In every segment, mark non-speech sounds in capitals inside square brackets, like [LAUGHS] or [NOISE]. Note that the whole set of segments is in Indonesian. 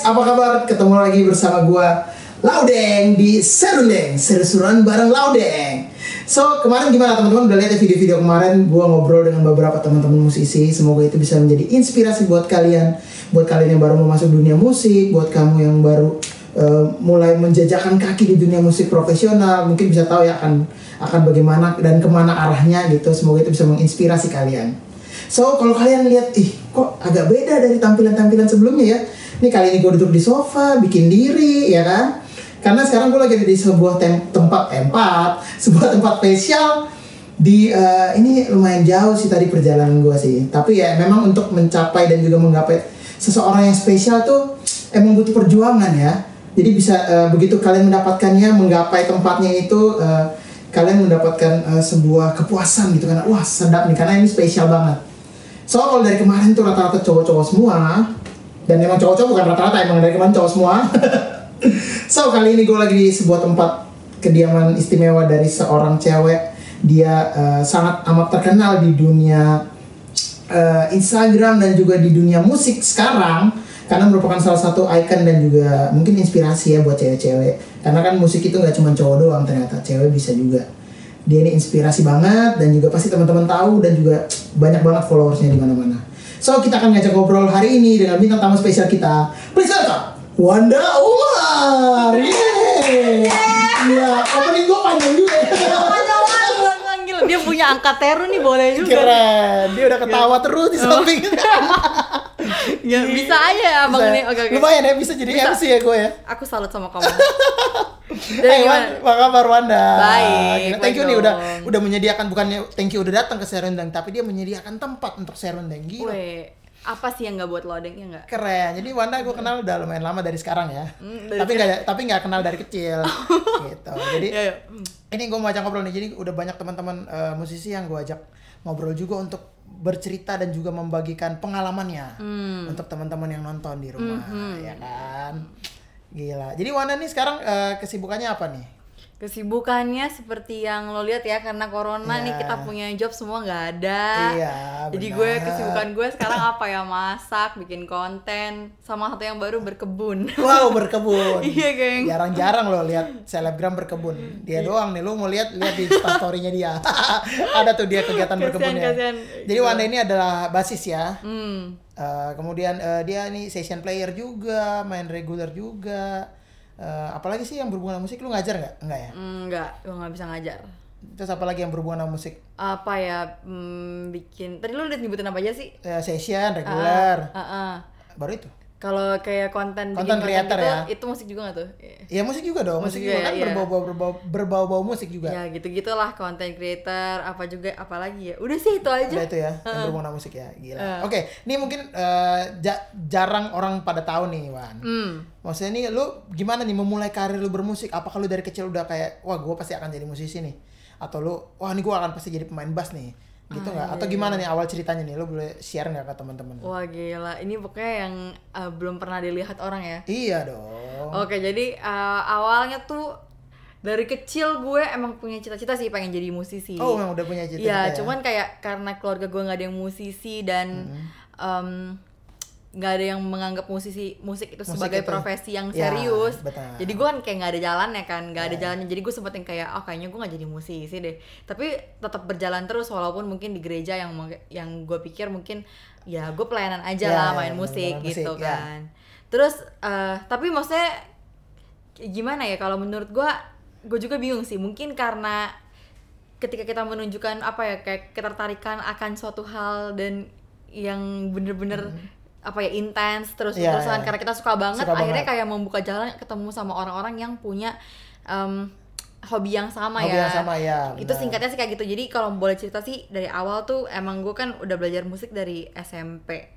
apa kabar? Ketemu lagi bersama gua Laudeng di Serundeng, seru-seruan bareng Laudeng. So, kemarin gimana teman-teman udah lihat ya video-video kemarin gua ngobrol dengan beberapa teman-teman musisi. Semoga itu bisa menjadi inspirasi buat kalian, buat kalian yang baru mau masuk dunia musik, buat kamu yang baru uh, mulai menjajakan kaki di dunia musik profesional, mungkin bisa tahu ya akan akan bagaimana dan ke mana arahnya gitu. Semoga itu bisa menginspirasi kalian. So, kalau kalian lihat, ih kok agak beda dari tampilan-tampilan sebelumnya ya. Ini kali ini gue duduk di sofa, bikin diri, ya kan? Karena sekarang gue lagi ada di sebuah tem tempat tempat, [LAUGHS] sebuah tempat spesial di uh, ini lumayan jauh sih tadi perjalanan gue sih. Tapi ya memang untuk mencapai dan juga menggapai seseorang yang spesial tuh emang butuh perjuangan ya. Jadi bisa uh, begitu kalian mendapatkannya, menggapai tempatnya itu uh, kalian mendapatkan uh, sebuah kepuasan gitu kan. Wah, sedap nih karena ini spesial banget. So kalau dari kemarin tuh rata-rata cowok-cowok semua dan emang cowok-cowok bukan rata-rata emang dari kemarin cowok semua. [LAUGHS] so kali ini gue lagi di sebuah tempat kediaman istimewa dari seorang cewek. Dia uh, sangat amat terkenal di dunia uh, Instagram dan juga di dunia musik sekarang karena merupakan salah satu icon dan juga mungkin inspirasi ya buat cewek-cewek. Karena kan musik itu nggak cuma cowok doang ternyata cewek bisa juga. Dia ini inspirasi banget dan juga pasti teman-teman tahu dan juga banyak banget followersnya di mana-mana. So kita akan ngajak ngobrol hari ini dengan bintang tamu spesial kita. Please welcome Wanda Umar. Yeay. Iya, opening gue panjang juga. dia punya angka teru nih boleh juga. Keren. Dia udah ketawa terus di samping. ya bisa aja ya abang Bisa. nih. Oke oke. Lumayan ya bisa jadi Bisa. MC ya gue ya. Aku salut sama kamu. [LAUGHS] Hey, Jadi Wan, apa kabar Wanda? Baik, Thank you nih udah udah menyediakan bukannya thank you udah datang ke Serundeng tapi dia menyediakan tempat untuk Serundeng. Gila. Weh, apa sih yang nggak buat loading ya nggak? Keren. Jadi Wanda gue kenal udah lumayan lama dari sekarang ya. Hmm, dari tapi nggak tapi nggak kenal dari kecil. [LAUGHS] gitu. Jadi Ya, ya. ini gue mau ajak ngobrol nih. Jadi udah banyak teman-teman eh, musisi yang gue ajak ngobrol juga untuk bercerita dan juga membagikan pengalamannya Hmm. untuk teman-teman yang nonton di rumah, Mhm. ya kan? Gila. Jadi Wanda nih sekarang eh, kesibukannya apa nih? Kesibukannya seperti yang lo lihat ya karena corona nih Iya. kita punya job semua nggak ada. Iya, Jadi benar. gue kesibukan gue [LAUGHS] sekarang apa ya masak, bikin konten, sama satu yang baru berkebun. Wow [LAUGHS] berkebun. Iya, geng. Jarang-jarang lo lihat selebgram berkebun. Dia doang nih. Lu mau lihat lihat di storynya dia. [LAUGHS] Ada tuh dia kegiatan Kasian, berkebunnya. kasian. Jadi Wanda ini adalah basis ya. Hmm. Eh, kemudian eh, dia nih session player juga, main regular juga. Eh, apalagi sih yang berhubungan musik lu ngajar nggak? Enggak ya. Enggak, gue nggak bisa ngajar. Terus apalagi yang berhubungan sama musik? Apa ya, hmm, bikin... Tadi lu udah nyebutin apa aja sih? Eh, session regular. Ah, ah. Baru itu. Kalau kayak konten Content bikin creator gitu, ya? itu musik juga gak tuh? Ya musik juga dong. Musik, Musik juga juga kan ya, iya. berbau-bau berbau berbau-bau musik juga. Ya gitu-gitulah konten creator, apa juga, apalagi ya. Udah sih itu aja. Udah itu ya, yang berhubungan musik ya, gila. Heeh. Oke, ini mungkin eh, ja- jarang orang pada tahu nih, Wan. Hmm. Maksudnya nih, lu gimana nih memulai karir lu bermusik? Apakah lu dari kecil udah kayak, wah gue pasti akan jadi musisi nih? Atau lu, wah ini gue akan pasti jadi pemain bass nih? Gitu Ah, nggak? iya, Atau gimana nih awal ceritanya nih? Lu boleh share nggak ke teman-teman? Wah gila, ini pokoknya yang uh, belum pernah dilihat orang ya. Iya dong. Oke, jadi uh, awalnya tuh dari kecil gue emang punya cita-cita sih pengen jadi musisi. Oh, memang udah punya cita-cita Iya, ya? cuman kayak karena keluarga gue nggak ada yang musisi dan em, nggak ada yang menganggap musisi musik itu Musik sebagai itu- profesi yang Ya, serius. betul. Jadi gue kan kayak nggak ada jalannya kan, nggak ada Ya. jalannya. Jadi gue sempet yang kayak, oh kayaknya gue nggak jadi musisi deh. Tapi tetap berjalan terus walaupun mungkin di gereja yang yang gue pikir mungkin ya gue pelayanan aja Ya, lah ya, main musik pelayanan gitu musik, ya. kan. Terus eh, tapi maksudnya gimana ya kalau menurut gue gue juga bingung sih mungkin karena ketika kita menunjukkan apa ya kayak ketertarikan akan suatu hal dan yang bener-bener apa ya intens terus Iya, terusan iya. karena kita suka banget Suka akhirnya banget. kayak membuka jalan ketemu sama orang-orang yang punya em, hobi yang sama Hobi ya yang sama, ya, itu singkatnya sih kayak gitu jadi kalau boleh cerita sih dari awal tuh emang gue kan udah belajar musik dari SMP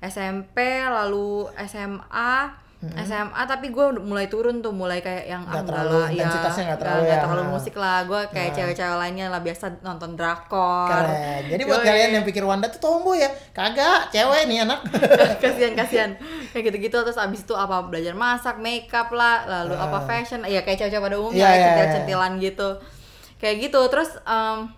SMP lalu SMA SMA tapi gue mulai turun tuh mulai kayak yang Nggak enggak terlalu, ya, intensitasnya nggak terlalu nggak ya. terlalu musik lah gue kayak Nah. cewek-cewek lainnya lah biasa nonton drakor Keren. Jadi buat Yoi. kalian yang pikir Wanda tuh tomboy ya, kagak, cewek nih anak. [LAUGHS] kasihan kasihan kayak gitu-gitu terus abis itu apa belajar masak makeup lah lalu Ah. apa fashion ya kayak cewek-cewek pada umumnya Iya, iya, iya. centil-centilan gitu kayak gitu terus em,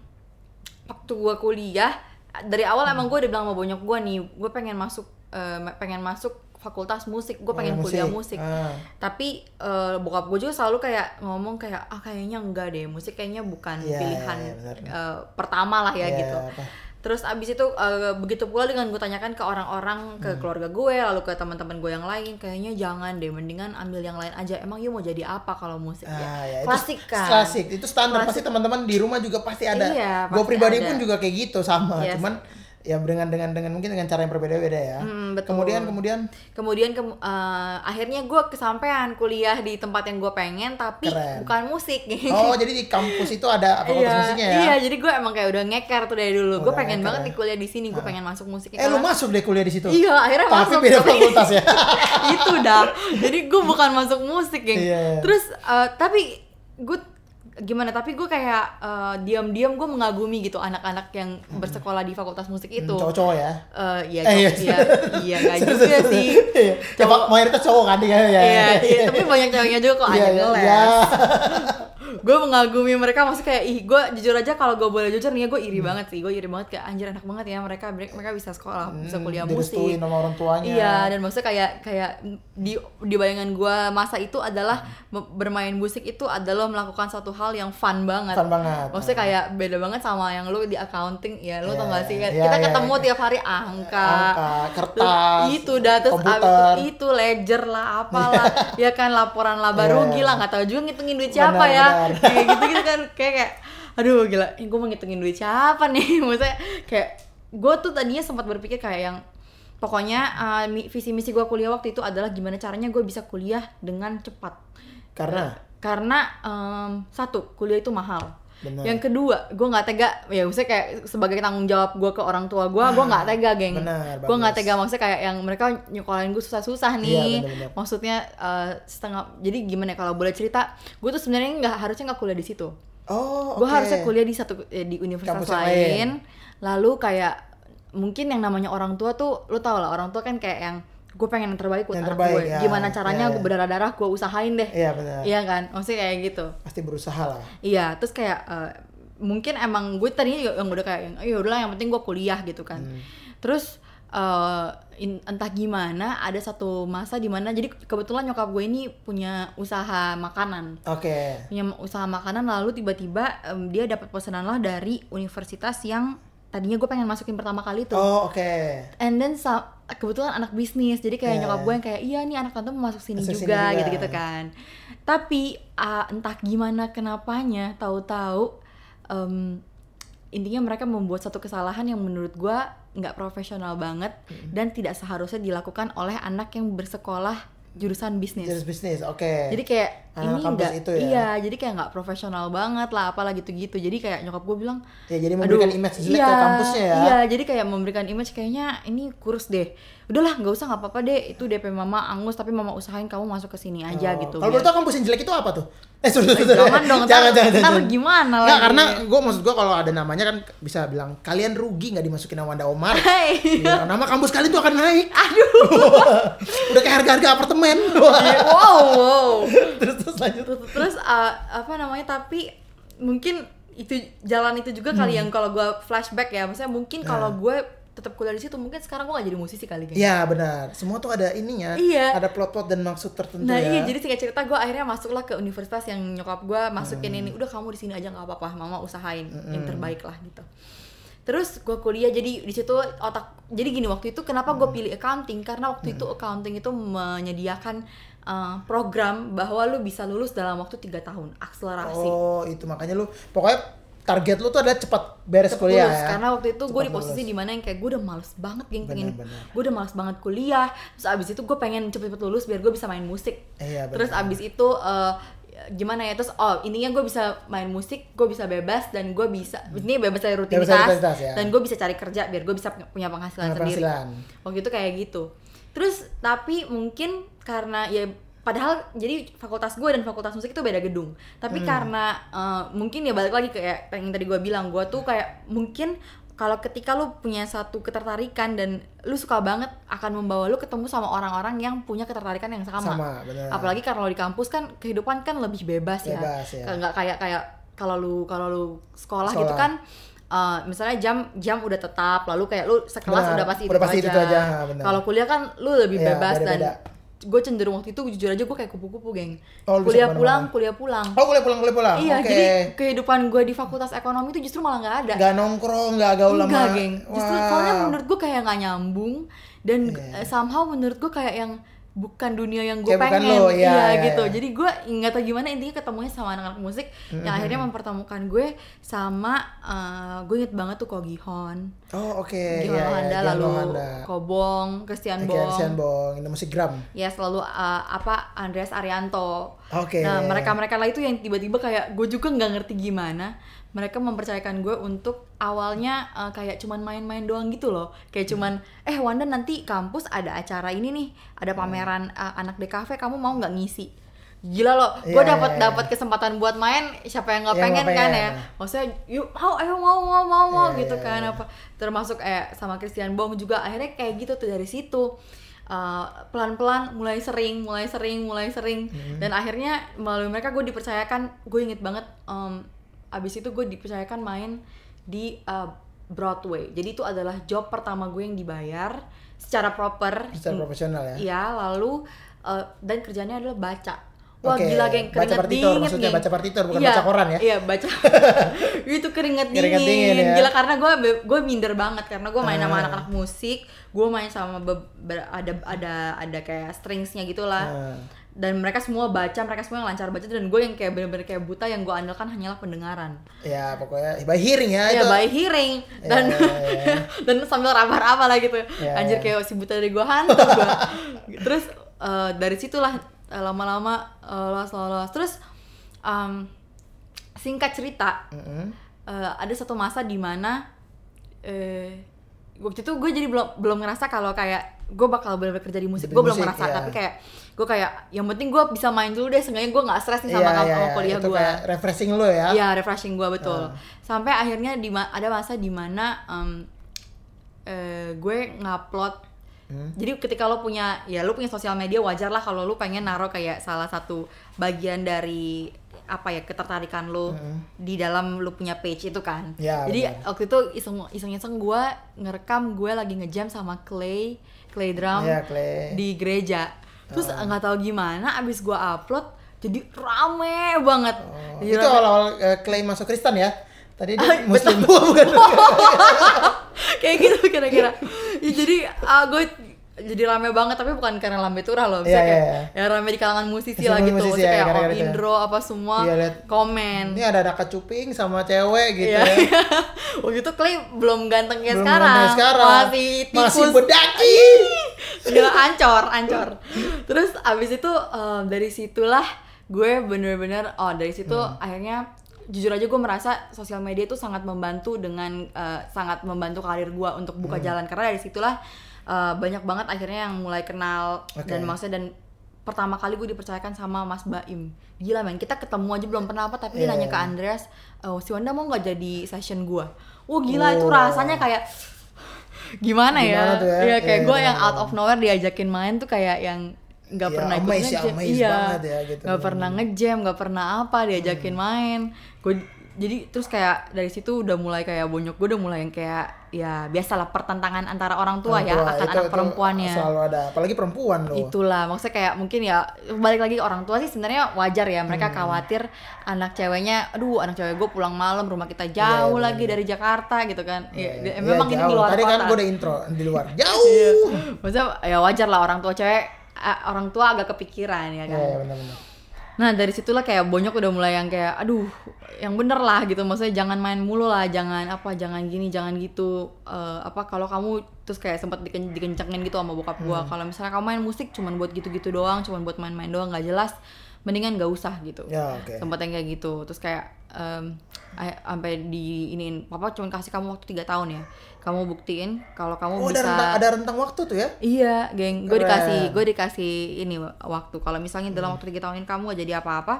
waktu gue kuliah dari awal emang gue udah bilang sama bonyok gue nih gue pengen masuk eh, pengen masuk fakultas musik gue Oh, pengen musik. kuliah musik Ah. tapi eh, bokap gue juga selalu kayak ngomong kayak ah kayaknya enggak deh musik kayaknya bukan Iya, pilihan iya, benar. eh, pertama lah ya Iya, gitu apa. terus abis itu eh, begitu pula dengan gue tanyakan ke orang-orang Hmm. ke keluarga gue lalu ke teman-teman gue yang lain kayaknya jangan deh mendingan ambil yang lain aja emang you mau jadi apa kalau musik Ah, ya ya, itu klasik kan Klasik, itu standar Klasik. pasti teman-teman di rumah juga pasti ada. Iya, Gue pribadi ada. pun juga kayak gitu sama, Yes. cuman ya dengan dengan dengan mungkin dengan cara yang berbeda-beda ya. Hmm, betul. Kemudian kemudian kemudian ke- eh, akhirnya gue kesampaian kuliah di tempat yang gue pengen tapi Keren. bukan musik [LAUGHS] oh jadi di kampus itu ada fakultas iya, musiknya ya? iya jadi gue emang kayak udah ngeker tuh dari dulu gue pengen ngeker banget ya. nih kuliah di sini gue pengen masuk musik Eh lu masuk deh kuliah di situ. iya akhirnya Tapi masuk beda fakultas ya. [LAUGHS] itu dah jadi gue bukan masuk musik geng Iya. terus eh, tapi gue gimana tapi gue kayak eh, diam-diam gue mengagumi gitu anak-anak yang bersekolah di fakultas musik itu Hmm, Cowok-cowok ya. Eh, iya, Eh, iya. cowok- iya, iya, nggak [LAUGHS] juga sih. Iya. Ya, Pak, mayoritas cowok kan ya. ya. Iya, iya, tapi banyak ceweknya juga kok Iya, ada iya, ngeles. iya. [LAUGHS] gue mengagumi mereka maksudnya kayak ih gue jujur aja kalau gue boleh jujur nih ya gue Hmm. iri banget sih gue iri banget kayak anjir enak banget ya mereka mereka bisa sekolah bisa kuliah Hmm, musik sama orang tuanya. iya dan maksudnya kayak kayak di di bayangan gue masa itu adalah me- bermain musik itu adalah melakukan satu hal yang fun banget Fun banget. maksudnya kayak beda banget sama yang lu di accounting ya lu tau Iya, gak sih Kayak iya, kita iya, ketemu iya. tiap hari angka, Angka, kertas, itu dah terus itu, itu ledger lah apalah [LAUGHS] ya kan laporan laba Iya. rugi lah nggak tahu juga ngitungin duit siapa ya benar. [LAUGHS] kayak gitu gitu kan kayak kayak aduh gila gue mau ngitungin duit siapa nih? [LAUGHS] Maksudnya kayak gue tuh tadinya sempat berpikir kayak yang pokoknya uh, visi misi gue kuliah waktu itu adalah gimana caranya gue bisa kuliah dengan cepat. Karena? Karena em, satu kuliah itu mahal Benar. yang kedua gue nggak tega ya maksudnya kayak sebagai tanggung jawab gue ke orang tua gue gue nggak tega geng gue nggak tega maksudnya kayak yang mereka nyekolahin gue susah-susah Iya, nih benar-benar. maksudnya eh, setengah jadi gimana ya, kalau boleh cerita gue tuh sebenarnya nggak harusnya nggak kuliah di situ oh gue oke. harusnya kuliah di satu eh, di universitas Kampus lain, lain. lalu kayak mungkin yang namanya orang tua tuh lu tau lah orang tua kan kayak yang gue pengen yang terbaik buat Yang anak terbaik, gue ya. gimana caranya Iya, gue iya. berdarah-darah gue usahain deh Iya benar. iya kan maksudnya kayak gitu Pasti berusaha lah. Iya, terus kayak eh, mungkin emang gue tadinya yang udah kayak ya udahlah yang penting gue kuliah gitu kan. Hmm. Terus eh, in- entah gimana ada satu masa di mana jadi kebetulan nyokap gue ini punya usaha makanan. Oke. Punya usaha makanan lalu tiba-tiba em, dia dapat pesanan lah dari universitas yang tadinya gue pengen masukin pertama kali tuh. Oh oke. And then kebetulan anak bisnis, jadi kayak Yeah. nyokap gue yang kayak iya nih anak tante mau masuk sini Masuk juga, gitu-gitu kan. Tapi ah, entah gimana kenapanya, tahu-tahu em, intinya mereka membuat satu kesalahan yang menurut gue nggak profesional banget dan tidak seharusnya dilakukan oleh anak yang bersekolah jurusan bisnis. Jenis bisnis. Oke. Jadi kayak Ah, ini enggak itu ya? iya, jadi kayak nggak profesional banget lah apalah gitu-gitu. Jadi kayak nyokap gue bilang Ya, jadi memberikan image jelek ke kampusnya ya. Iya, jadi kayak memberikan image kayaknya ini kurus deh. Udahlah, nggak usah nggak apa-apa deh. Itu DP mama angus tapi mama usahain kamu masuk ke sini aja Oh. gitu. Kalau boleh tahu kampus yang jelek itu apa tuh? Eh, Eh, sorry. jangan dong, [LAUGHS] jangan, jangan, ntar jangan. gimana lagi? karena gue maksud gue kalau ada namanya kan bisa bilang kalian rugi nggak dimasukin sama Wanda Omar. [LAUGHS] Hei. Iya, nama kampus kalian tuh akan naik. Aduh. [LAUGHS] Udah kayak harga-harga apartemen. wow, wow. terus terus lanjut. Terus, terus, uh, apa namanya? Tapi mungkin itu jalan itu juga kali Hmm. yang kalau gue flashback ya. Maksudnya mungkin kalau Nah. gue tetap kuliah di situ mungkin sekarang gue gak jadi musisi kali kan. Iya benar. Semua tuh ada ininya. Iya. Ada plot-plot dan maksud tertentu Nah ya. iya jadi singkat cerita gue akhirnya masuklah ke universitas yang nyokap gue masukin Hmm. ini udah kamu di sini aja nggak apa-apa mama usahain yang terbaik lah gitu. Terus gue kuliah jadi di situ otak jadi gini waktu itu kenapa Hmm. gue pilih accounting karena waktu itu accounting itu menyediakan uh, program bahwa lu bisa lulus dalam waktu tiga tahun akselerasi. Oh itu makanya lu pokoknya target lu tuh adalah cepat beres Cepet kuliah lulus. ya. karena waktu itu gue di posisi lulus. di mana yang kayak gue udah males banget geng pengen gue udah males banget kuliah terus abis itu gue pengen cepet-cepet lulus biar gue bisa main musik Iya, benar. terus abis itu eh, gimana ya terus oh intinya gue bisa main musik gue bisa bebas dan gue bisa ini bebas dari rutinitas, Hmm. rutinitas, ya. dan gue bisa cari kerja biar gue bisa punya penghasilan Punya sendiri penghasilan. waktu itu kayak gitu terus tapi mungkin karena ya padahal jadi fakultas gue dan fakultas musik itu beda gedung Hmm. tapi karena eh, mungkin ya balik lagi kayak yang tadi gue bilang gue tuh kayak mungkin kalau ketika lu punya satu ketertarikan dan lu suka banget akan membawa lu ketemu sama orang-orang yang punya ketertarikan yang sama, Sama, benar. apalagi kalau di kampus kan kehidupan kan lebih bebas, ya Bebas, ya. nggak kayak kayak kalau lu kalau lu sekolah, Sekolah. gitu kan uh, misalnya jam jam udah tetap lalu kayak lu sekelas Benar, udah pasti udah itu pasti aja, itu aja, kalau kuliah kan lu lebih Iya, bebas beda-beda. dan gue cenderung waktu itu jujur aja gue kayak kupu-kupu geng Oh, kuliah pulang kuliah pulang Oh boleh pulang boleh pulang. iya Oke. jadi kehidupan gue di fakultas ekonomi itu justru malah nggak ada nggak nongkrong nggak gaul sama. geng justru Wah. soalnya menurut gue kayak nggak nyambung dan eh, somehow menurut gue kayak yang bukan dunia yang gue pengen lo, iya, iya, gitu iya. jadi gue nggak tahu gimana intinya ketemunya sama anak-anak musik yang akhirnya mempertemukan gue sama eh, gue inget banget tuh Kogihon Oh oke. Gihon iya, Lohanda Gian lalu Lohanda. Kobong Christian Oke, Bong Christian Bong, ini musik gram. ya selalu uh, apa Andreas Arianto. Oke. Nah mereka mereka lah itu yang tiba-tiba kayak gue juga nggak ngerti gimana mereka mempercayakan gue untuk awalnya uh, kayak cuman main-main doang gitu loh. Kayak cuman eh Wanda nanti kampus ada acara ini nih ada pameran uh, anak DKV kamu mau nggak ngisi? Gila loh gue Iya, dapat iya, iya. dapat kesempatan buat main siapa yang nggak Yang pengen, kan ya. maksudnya yuk mau ayo mau mau mau mau Iya, gitu iya, kan. iya. apa termasuk eh sama Christian Bong juga akhirnya kayak gitu tuh dari situ. Uh, pelan-pelan mulai sering mulai sering mulai sering. Hmm. dan akhirnya melalui mereka gue dipercayakan gue inget banget um, abis itu gue dipercayakan main di uh, Broadway jadi itu adalah job pertama gue yang dibayar secara proper Secara profesional ya. Iya, lalu uh, dan kerjanya adalah baca. Wah Oke, gila geng, baca keringet partitur, dingin maksudnya geng. baca partitur, bukan Iya, baca koran ya? Iya baca. [LAUGHS] itu keringet dingin. Keringet dingin, ya. Gila karena gue gue minder banget karena gue main sama Ah. anak-anak musik, gue main sama ada ada ada kayak stringsnya gitulah. Ah. Dan mereka semua baca, mereka semua yang lancar baca dan gue yang kayak bener-bener kayak buta yang gue andalkan hanyalah pendengaran. Ya pokoknya by hearing ya Iya itu. by hearing dan Ya, ya, ya. [LAUGHS] dan sambil raba-raba lah gitu. Ya, Anjir ya. kayak si buta dari gua hantu gua. [LAUGHS] Terus eh, dari situlah eh, lama-lama eh, lolos lolos. Terus em, singkat cerita Mm-mm. eh, ada satu masa di mana eh waktu itu gue jadi belum belum ngerasa kalau kayak gue bakal benar-benar kerja di musik gue belum ngerasa ya. tapi kayak gue kayak yang penting gue bisa main dulu deh seenggaknya gue nggak stres nih sama, iya, sama iya. kuliah gue refreshing lo ya. Iya, refreshing gua betul. Ah. Sampai akhirnya di ma- ada masa di mana em, eh, gue ngupload Hmm. jadi ketika lo punya ya lo punya sosial media wajar lah kalau lo pengen naruh kayak salah satu bagian dari apa ya ketertarikan lo di dalam lo punya page itu kan. Hmm. Ya, jadi benar. waktu itu iseng iseng iseng gue ngerekam gue lagi ngejam sama Clay Clay drum Iya, Clay. di gereja. Terus nggak tahu gimana abis gue upload jadi rame banget. Oh, Jadi itu rame- awal-awal eh, klaim masuk Kristen ya. Tadi dia Ah, muslim [LAUGHS] bukan. [LAUGHS] kayak gitu kira-kira ya, jadi ah, gue jadi rame banget tapi bukan karena lambe turah loh bisa Iya, kayak iya, ya rame di kalangan musisi lah gitu musisi, ya, kayak gara-gara Om itu. Indro apa semua Iya, liat. komen Ini ada Raka Cuping sama cewek gitu Iya, ya. iya. [LAUGHS] waktu itu Clay belum ganteng kayak sekarang. sekarang. masih tikus Masih bedaki. Gila ancor ancor terus abis itu eh, dari situlah gue bener-bener oh dari situ Hmm. akhirnya jujur aja gue merasa sosial media itu sangat membantu dengan eh, sangat membantu karir gue untuk Hmm. buka jalan karena dari situlah eh, banyak banget akhirnya yang mulai kenal Oke. dan maksudnya dan pertama kali gue dipercayakan sama Mas Baim gila men kita ketemu aja belum pernah apa tapi dia Iya, nanya ke iya. Andreas oh, si Wanda mau nggak jadi session gue Wah gila itu Oh. rasanya kayak gimana, Gimana ya? ya? Iya kayak Iya, gue yang out of nowhere diajakin main tuh kayak yang nggak Iya, pernah ikut ya, ngejam, iya, ya, gitu. nggak pernah ngejam, nggak pernah apa diajakin Hmm. main. Gue jadi terus kayak dari situ udah mulai kayak bonyok gue udah mulai yang kayak ya biasalah pertentangan antara orang tua ya Orang tua, akan itu- anak itu perempuannya. Selalu ada, apalagi perempuan loh. Itulah maksudnya kayak mungkin ya balik lagi orang tua sih sebenarnya wajar ya Hmm. mereka khawatir anak ceweknya aduh anak cewek gue pulang malam rumah kita jauh iya, lagi bener. dari Jakarta gitu kan Iya, Iya, iya, memang ini di luar Tadi kota kan gue udah intro di luar. [LAUGHS] Jauh. Iya. maksudnya ya wajar lah orang tua cewek eh, orang tua agak kepikiran ya Iya, kan iya, benar-benar. Nah dari situlah kayak bonyok udah mulai yang kayak aduh yang bener lah gitu. Maksudnya jangan main mulu lah jangan apa jangan gini jangan gitu. Eh, apa kalau kamu terus kayak sempat diken dikencengin gitu sama bokap gua. Hmm. kalau misalnya kamu main musik cuman buat gitu-gitu doang cuman buat main-main doang nggak jelas mendingan nggak usah gitu. Ya, oke. sempat yang kayak gitu. Terus kayak ay- sampai di iniin papa cuma kasih kamu waktu tiga tahun ya kamu buktiin kalau kamu Oh, ada bisa rentang, ada rentang waktu tuh ya? Iya, geng. Gue dikasih, gue dikasih ini waktu. Kalau misalnya dalam waktu tiga tahun ini kamu gak jadi apa-apa,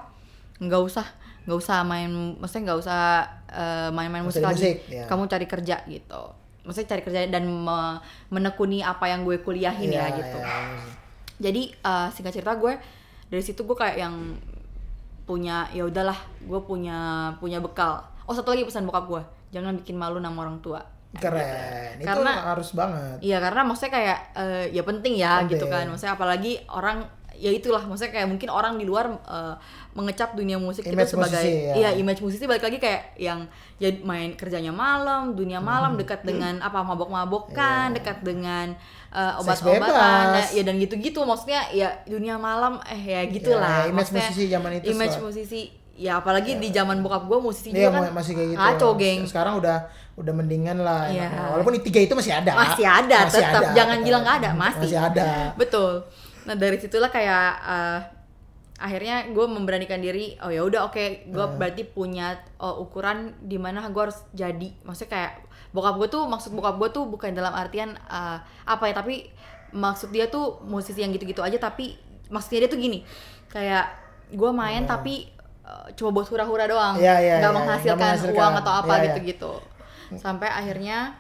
nggak usah, nggak usah main, maksudnya nggak usah eh, main-main musik di lagi. musik, ya. Kamu cari kerja gitu. Maksudnya cari kerja dan me- menekuni apa yang gue kuliahin ya Iya, gitu. iya, iya. Jadi eh, singkat cerita gue dari situ gue kayak yang punya ya udahlah, gue punya punya bekal. Oh satu lagi pesan bokap gue, jangan bikin malu nama orang tua Keren. Itu Karena- harus banget. Iya karena maksudnya kayak eh, ya penting ya Penting. gitu kan. Maksudnya apalagi orang ya itulah maksudnya kayak mungkin orang di luar eh, mengecap dunia musik Image itu sebagai musisi, ya. iya image musisi balik lagi kayak yang ya main kerjanya malam, dunia malam dekat dengan apa mabok-mabokan, Hmm. Iya. dekat dengan eh, Seks obat-obatan bebas. ya dan gitu-gitu maksudnya ya dunia malam eh ya gitulah Ya, image Maksudnya, musisi zaman itu image musisi ya apalagi di zaman bokap gue musisi Iya juga kan masih kayak gitu. ngaco geng Sekarang udah udah mendingan lah. Iya. enaknya. Walaupun di tiga itu masih ada. Masih ada, tetap. Jangan bilang nggak ada, masih. Masih ada. Betul. Nah dari situlah kayak eh, akhirnya gue memberanikan diri. Oh ya udah oke, gue Hmm. berarti punya eh, ukuran di mana gue harus jadi. Maksudnya kayak bokap gue tuh maksud bokap gue tuh bukan dalam artian eh, apa ya, tapi maksud dia tuh musisi yang gitu-gitu aja. Tapi maksudnya dia tuh gini, kayak gue main tapi eh, cuma buat hura-hura doang, Hmm. Iya, iya, nggak iya, menghasilkan, nggak menghasilkan. uang atau apa Iya, iya. Gitu-gitu. Sampai akhirnya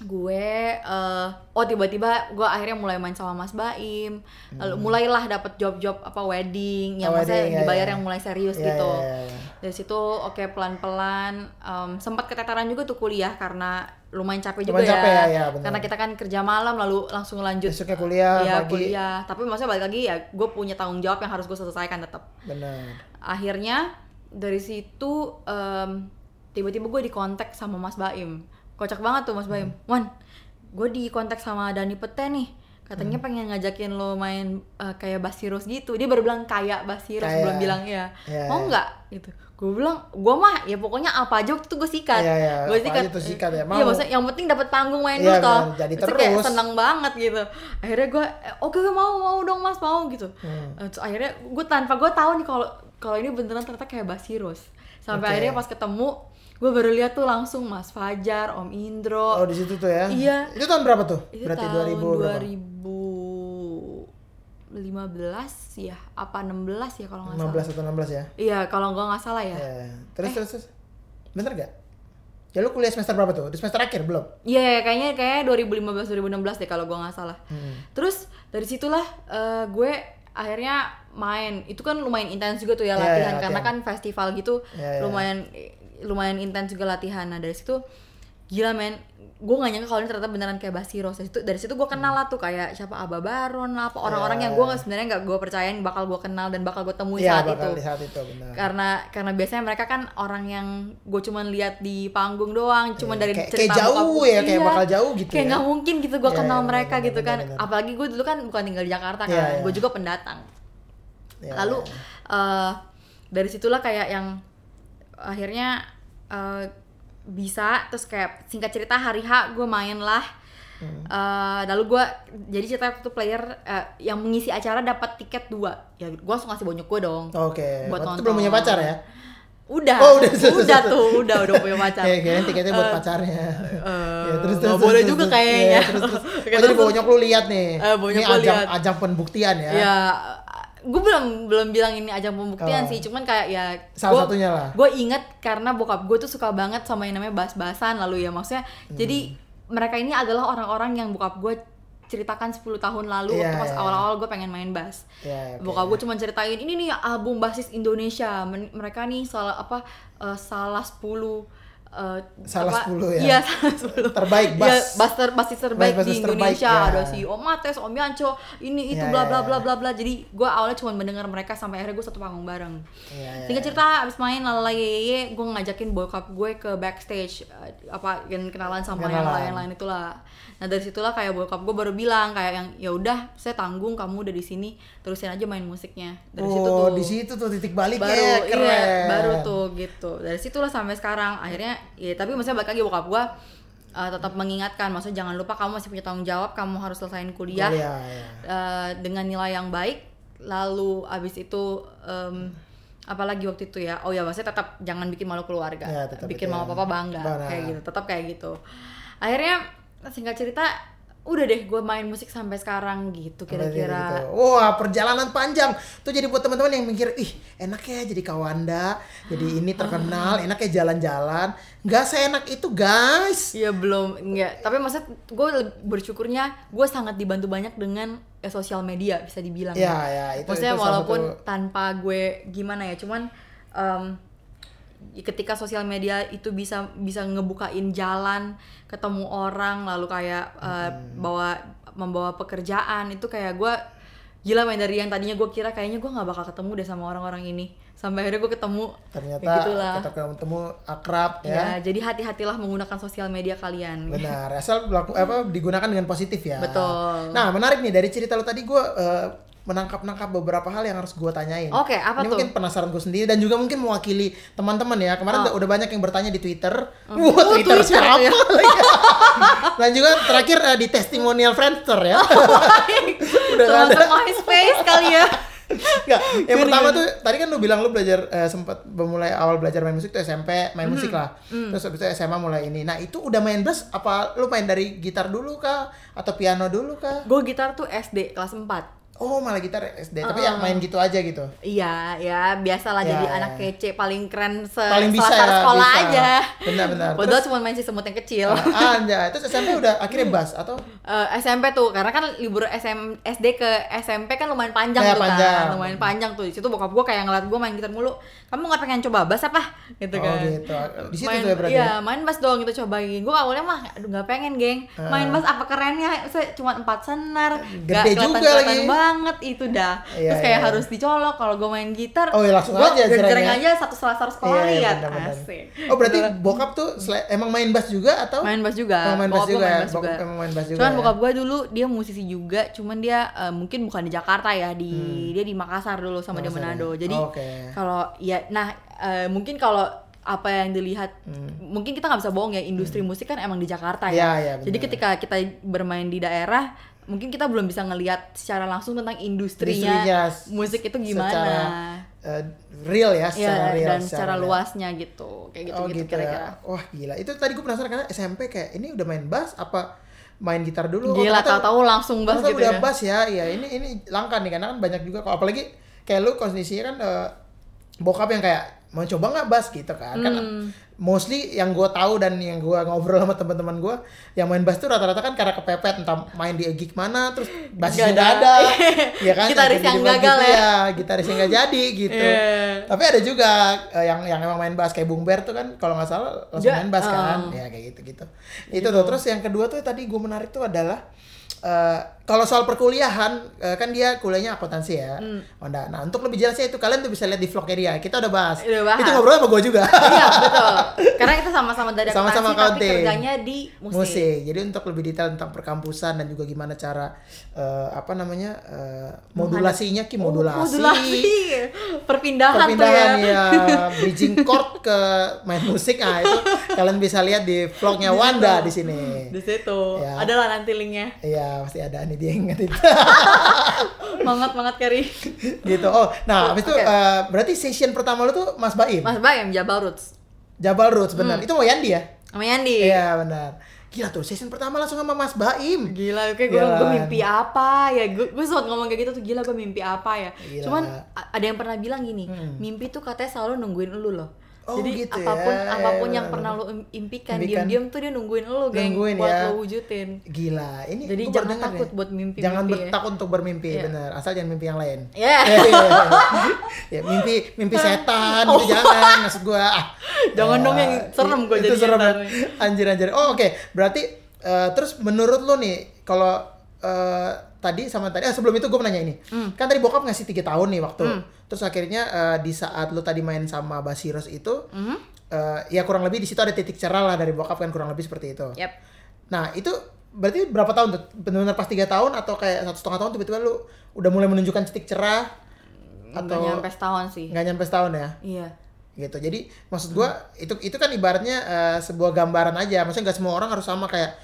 gue eh oh tiba-tiba gue akhirnya mulai main sama Mas Baim lalu mulailah dapat job-job apa wedding yang Hmm. Oh, maksudnya wedding, ya, dibayar ya. yang mulai serius Iya, gitu iya, iya. dari situ oke pelan-pelan em, sempat keteteran juga tuh kuliah karena lumayan capek juga Lumayan capek ya, ya, benar. karena kita kan kerja malam lalu langsung lanjut Besoknya kuliah, Iya, pagi. kuliah tapi maksudnya balik lagi ya gue punya tanggung jawab yang harus gue selesaikan tetap Benar. akhirnya dari situ em, tiba-tiba gue dikontak sama Mas Baim. Kocak banget tuh Mas Baim. Hmm. Wan gue dikontak sama Dani Pete nih. Katanya Hmm. pengen ngajakin lo main eh, kayak Basirus gitu. Dia baru bilang kayak Basirus Kayak. belum bilang iya. Iya, mau nggak? Gitu. Gue bilang gue mah ya pokoknya apa aja waktu itu gue sikat. Iya, iya, gue aja tuh sikat ya, iya mau. maksudnya yang penting dapat panggung main Iya, dulu toh. jadi Terus kayak seneng banget gitu. Akhirnya gue eh, oke oke, mau mau dong mas mau gitu. Hmm. Eh, terus akhirnya gue tanpa gue tahu nih kalau kalau ini beneran ternyata kayak Basirus sampai Oke. akhirnya pas ketemu gue baru lihat tuh langsung Mas Fajar Om Indro Oh di situ tuh ya? Iya. Itu tahun berapa tuh? itu Berarti tahun 2000 berapa? 2015 ya apa 16 ya kalau nggak salah 15 atau 16 ya? iya kalau gue nggak salah ya Iya. Terus Eh. terus terus. Bener gak? Ya lu kuliah semester berapa tuh? Di semester akhir belum? Iya, kayaknya kayak 2015 2016 deh kalau gue nggak salah. Hmm. Terus dari situlah eh, gue akhirnya main. Itu kan lumayan intens juga tuh ya Iya, latihan iya, karena latihan. kan festival gitu Iya, iya. lumayan lumayan intens juga latihan. Nah, dari situ gila men gue gak nyangka kalau ini ternyata beneran kayak Basiros dari situ dari situ gue kenal lah tuh kayak siapa Aba Baron lah apa orang-orang Iya. yang gue sebenarnya nggak gue percayain bakal gue kenal dan bakal gue temui Iya saat bakal itu saat itu benar. karena karena biasanya mereka kan orang yang gue cuman lihat di panggung doang cuman Iya, dari kayak- cerita kayak jauh ya, kayak bakal jauh gitu kayak ya. nggak mungkin gitu gue Iya, kenal iya, mereka benar, gitu kan benar, benar. apalagi gue dulu kan bukan tinggal di Jakarta kan Iya, iya. gue juga pendatang Iya, lalu iya. eh, dari situlah kayak yang akhirnya eh, bisa terus kayak singkat cerita hari H gue main lah Hmm. Eh, lalu gue jadi cerita tuh player eh, yang mengisi acara dapat tiket dua ya gue langsung ngasih bonyok gue dong Oke. buat itu nonton. belum punya pacar ya? udah Oh, udah, udah tuh udah udah punya pacar Iya, kirain tiketnya buat Eh, pacarnya. eh, Ya, terus, terus, boleh terus, juga terus. kayaknya. Iya, terus, terus. [LAUGHS] Oh, jadi bonyok lu lihat nih. Eh, bonyok ini ajang, ajang pembuktian ya. ya gue belum belum bilang ini ajang pembuktian Oh. sih cuman kayak ya Salah satunya lah. gue inget karena bokap gue tuh suka banget sama yang namanya bahas-bahasan lalu ya maksudnya Hmm. jadi mereka ini adalah orang-orang yang bokap gue ceritakan 10 tahun lalu Iya, waktu pas iya. awal-awal gue pengen main bass Iya, oke. bokap gue cuma ceritain ini nih album basis Indonesia Men- mereka nih salah apa eh, salah 10 eh, Salah apa- 10 ya? iya [LAUGHS] salah 10 Terbaik Iya, bass. bass ter- basis terbaik Bass- di basis terbaik, Indonesia ya. ada si Om Mates, Om Yanco, ini itu Iya, bla bla iya. bla bla bla. Jadi gue awalnya cuma mendengar mereka sampai akhirnya gue satu panggung bareng. Iya, iya, Singkat cerita abis main lalala yeye, gue ngajakin bokap gue ke backstage eh, apa yang kenalan sama yang Kenalan. lain-lain itulah. Nah dari situlah kayak bokap gue baru bilang kayak yang ya udah saya tanggung kamu udah di sini terusin aja main musiknya. Dari situ oh, tuh di situ tuh titik baliknya baru keren. iya baru tuh gitu dari situlah sampai sekarang akhirnya ya tapi maksudnya balik lagi bokap gua uh, tetap mengingatkan maksudnya jangan lupa kamu masih punya tanggung jawab kamu harus selesaiin kuliah Kuliah, iya. uh, dengan nilai yang baik lalu abis itu em, apalagi waktu itu ya oh ya maksudnya tetap jangan bikin malu keluarga Ya, bikin mama ya. papa bangga Benar. kayak gitu tetap kayak gitu akhirnya singkat cerita udah deh gue main musik sampai sekarang gitu kira-kira. Gitu. Wah perjalanan panjang. Tuh jadi buat teman-teman yang mikir ih enak ya jadi kawanda jadi ini terkenal enak ya jalan-jalan. Nggak seenak itu guys. Iya belum. Enggak tapi maksud gue bersyukurnya gue sangat dibantu banyak dengan eh, sosial media bisa dibilang ya. ya itu maksudnya itu walaupun satu- tanpa gue gimana ya cuman em, ketika sosial media itu bisa bisa ngebukain jalan ketemu orang lalu kayak uh, bawa membawa pekerjaan itu kayak gue gila main dari yang tadinya gue kira kayaknya gue nggak bakal ketemu deh sama orang-orang ini. Sampai akhirnya gue ketemu. Ternyata Ya gitulah. kita ketemu akrab ya, ya jadi hati-hatilah menggunakan sosial media kalian. Benar asal berlaku, apa digunakan dengan positif ya. Betul. nah menarik nih dari cerita lo tadi gue menangkap-nangkap beberapa hal yang harus gue tanyain Oke, apa ini tuh? mungkin penasaran gue sendiri dan juga mungkin mewakili teman-teman ya kemarin Oh. udah banyak yang bertanya di Twitter wah Oh, Twitter, Twitter siapa ya? [LAUGHS] dan juga terakhir eh, di testimonial Friendster ya [LAUGHS] Udah nggak ada. MySpace kali ya [LAUGHS] Enggak, yang Gimana, pertama tuh tadi kan lu bilang lu belajar eh, sempat memulai awal belajar main musik tuh SMP main Hmm. musik lah. Terus habis itu SMA mulai ini. Nah, itu udah main bass apa lu main dari gitar dulu kah atau piano dulu kah? gue gitar tuh SD kelas 4 Oh, malah gitar SD, tapi Uh-uh. yang main gitu aja gitu. Iya, ya biasalah Ya, jadi ya. anak kece paling keren se Paling bisa ya, sekolah bisa. aja. Benar-benar. Padahal Terus- cuma main si semut yang kecil. Ah, anjay. Terus SMP udah akhirnya bass atau Eh, SMP tuh karena kan libur SM, SD ke SMP kan lumayan panjang Ya, tuh panjang. kan lumayan panjang tuh di situ bokap gue kayak ngeliat gue main gitar mulu kamu nggak pengen coba bass apa gitu Oh, kan gitu. Di situ main, tuh ya berarti iya main bass dong gitu cobain gue awalnya mah aduh nggak pengen geng main bass apa kerennya cuma empat senar Gede juga kelihatan-kelihatan lagi. Banget itu dah Iya, terus kayak iya. harus dicolok kalau gue main gitar Oh, iya, langsung gua aja gereng aja satu selasar sekolah Iya, iya, lihat benar-benar. asik Oh, berarti Gitu. bokap tuh emang main bass juga atau main bass juga Oh, main bass juga ya? main bass Bokap emang main bass juga cuman ya? bokap gue dulu dia musisi juga cuman dia eh, mungkin bukan di Jakarta ya di dia di Makassar dulu sama di Hmm. Makassar ya? Manado jadi Oh, kalau ya nah eh, mungkin kalau apa yang dilihat mungkin kita nggak bisa bohong ya industri musik kan emang di Jakarta Hmm. Iya, ya iya, benar. jadi ketika kita bermain di daerah mungkin kita belum bisa ngelihat secara langsung tentang industrinya, Industrinya musik itu secara gimana eh, real ya, ya secara real dan secara real. luasnya gitu kayak gitu oh gitu, gitu kira-kira ya. Wah gila. Itu tadi gue penasaran karena SMP kayak ini udah main bass apa main gitar dulu? Oh, gila ternyata- tahu-tahu langsung bass gitu udah ya bass ya. Iya ini ini langka nih karena kan banyak juga kok apalagi kayak lu kondisinya kan eh, bokap yang kayak mau coba nggak bass gitu kan? Kan Hmm. Mostly yang gue tahu dan yang gue ngobrol sama teman-teman gue yang main bass tuh rata-rata kan karena kepepet entah main di gig mana terus bassnya nggak ada. [LAUGHS] ya kan Gitaris yang gagal gitu ya. gitaris yang nggak jadi gitu Iya. tapi ada juga eh, yang yang emang main bass kayak Bung Ber tuh kan kalau nggak salah langsung main bass kan oh. ya kayak gitu gitu itu tuh terus yang kedua tuh tadi gue menarik tuh adalah eh, kalau soal perkuliahan eh, kan dia kuliahnya akuntansi ya. Hmm. oh, nah, untuk lebih jelasnya itu kalian tuh bisa lihat di vlognya dia. Kita udah bahas, Udah bahas. itu ngobrol sama gue juga. Iya betul. Karena kita sama-sama dari Sama-sama akuntansi tapi kerjanya di musik, musik. Jadi untuk lebih detail tentang perkampusan dan juga gimana cara eh, apa namanya eh, modulasinya ki Oh, modulasi, modulasi. Perpindahan, perpindahan tuh ya, ya bridging chord ke main musik. Nah itu kalian bisa lihat di vlognya Wanda di sini. di situ. Ya. adalah nanti linknya. Iya pasti ada nih dia inget itu [LAUGHS] banget banget Kari gitu. Oh nah habis itu Oke. eh, berarti session pertama lu tuh Mas Baim Mas Bayam Jabal Roots Jabal Roots benar. Hmm. Itu mau Yandi ya? sama Yandi Iya benar. Gila tuh session pertama langsung sama Mas Baim. Gila, kayak gue Gila. gue mimpi apa ya? Gue gue sempat ngomong kayak gitu tuh gila gue mimpi apa ya? Gila. Cuman ada yang pernah bilang gini, Hmm. mimpi tuh katanya selalu nungguin lu loh. Oh, Jadi gitu apa pun ya. apa pun Ya, yang benar. pernah lu im- impikan, diam-diam tuh dia nungguin lu, geng, Nungguin buat ya. lu wujudin. Gila, ini Jadi jangan takut nih. buat mimpi-mimpi Jangan ya. bertakut untuk bermimpi, Iya. benar. Asal jangan mimpi yang lain. Ya. [LAUGHS] ya mimpi mimpi [LAUGHS] setan gitu jangan maksud gua. Ah. Oh. Jangan Ya, dong yang serem gua itu jadinya serem. Anjir anjir. Oh, oke. Berarti eh, terus menurut lu nih kalau eh, tadi sama tadi eh, sebelum itu gue nanya ini. Hmm. Kan tadi bokap ngasih tiga tahun nih waktu. Terus akhirnya eh, di saat lu tadi main sama Basiros itu Hmm? eh, ya kurang lebih di situ ada titik cerah lah dari bokap kan kurang lebih seperti itu. Yap. Nah itu berarti berapa tahun tuh? Benar-benar pas tiga tahun atau kayak satu setengah tahun tiba-tiba lu udah mulai menunjukkan titik cerah Atau atau nyampe setahun sih. nggak nyampe setahun ya? Iya. Gitu. Jadi maksud gua itu itu kan ibaratnya eh, sebuah gambaran aja. Maksudnya nggak semua orang harus sama kayak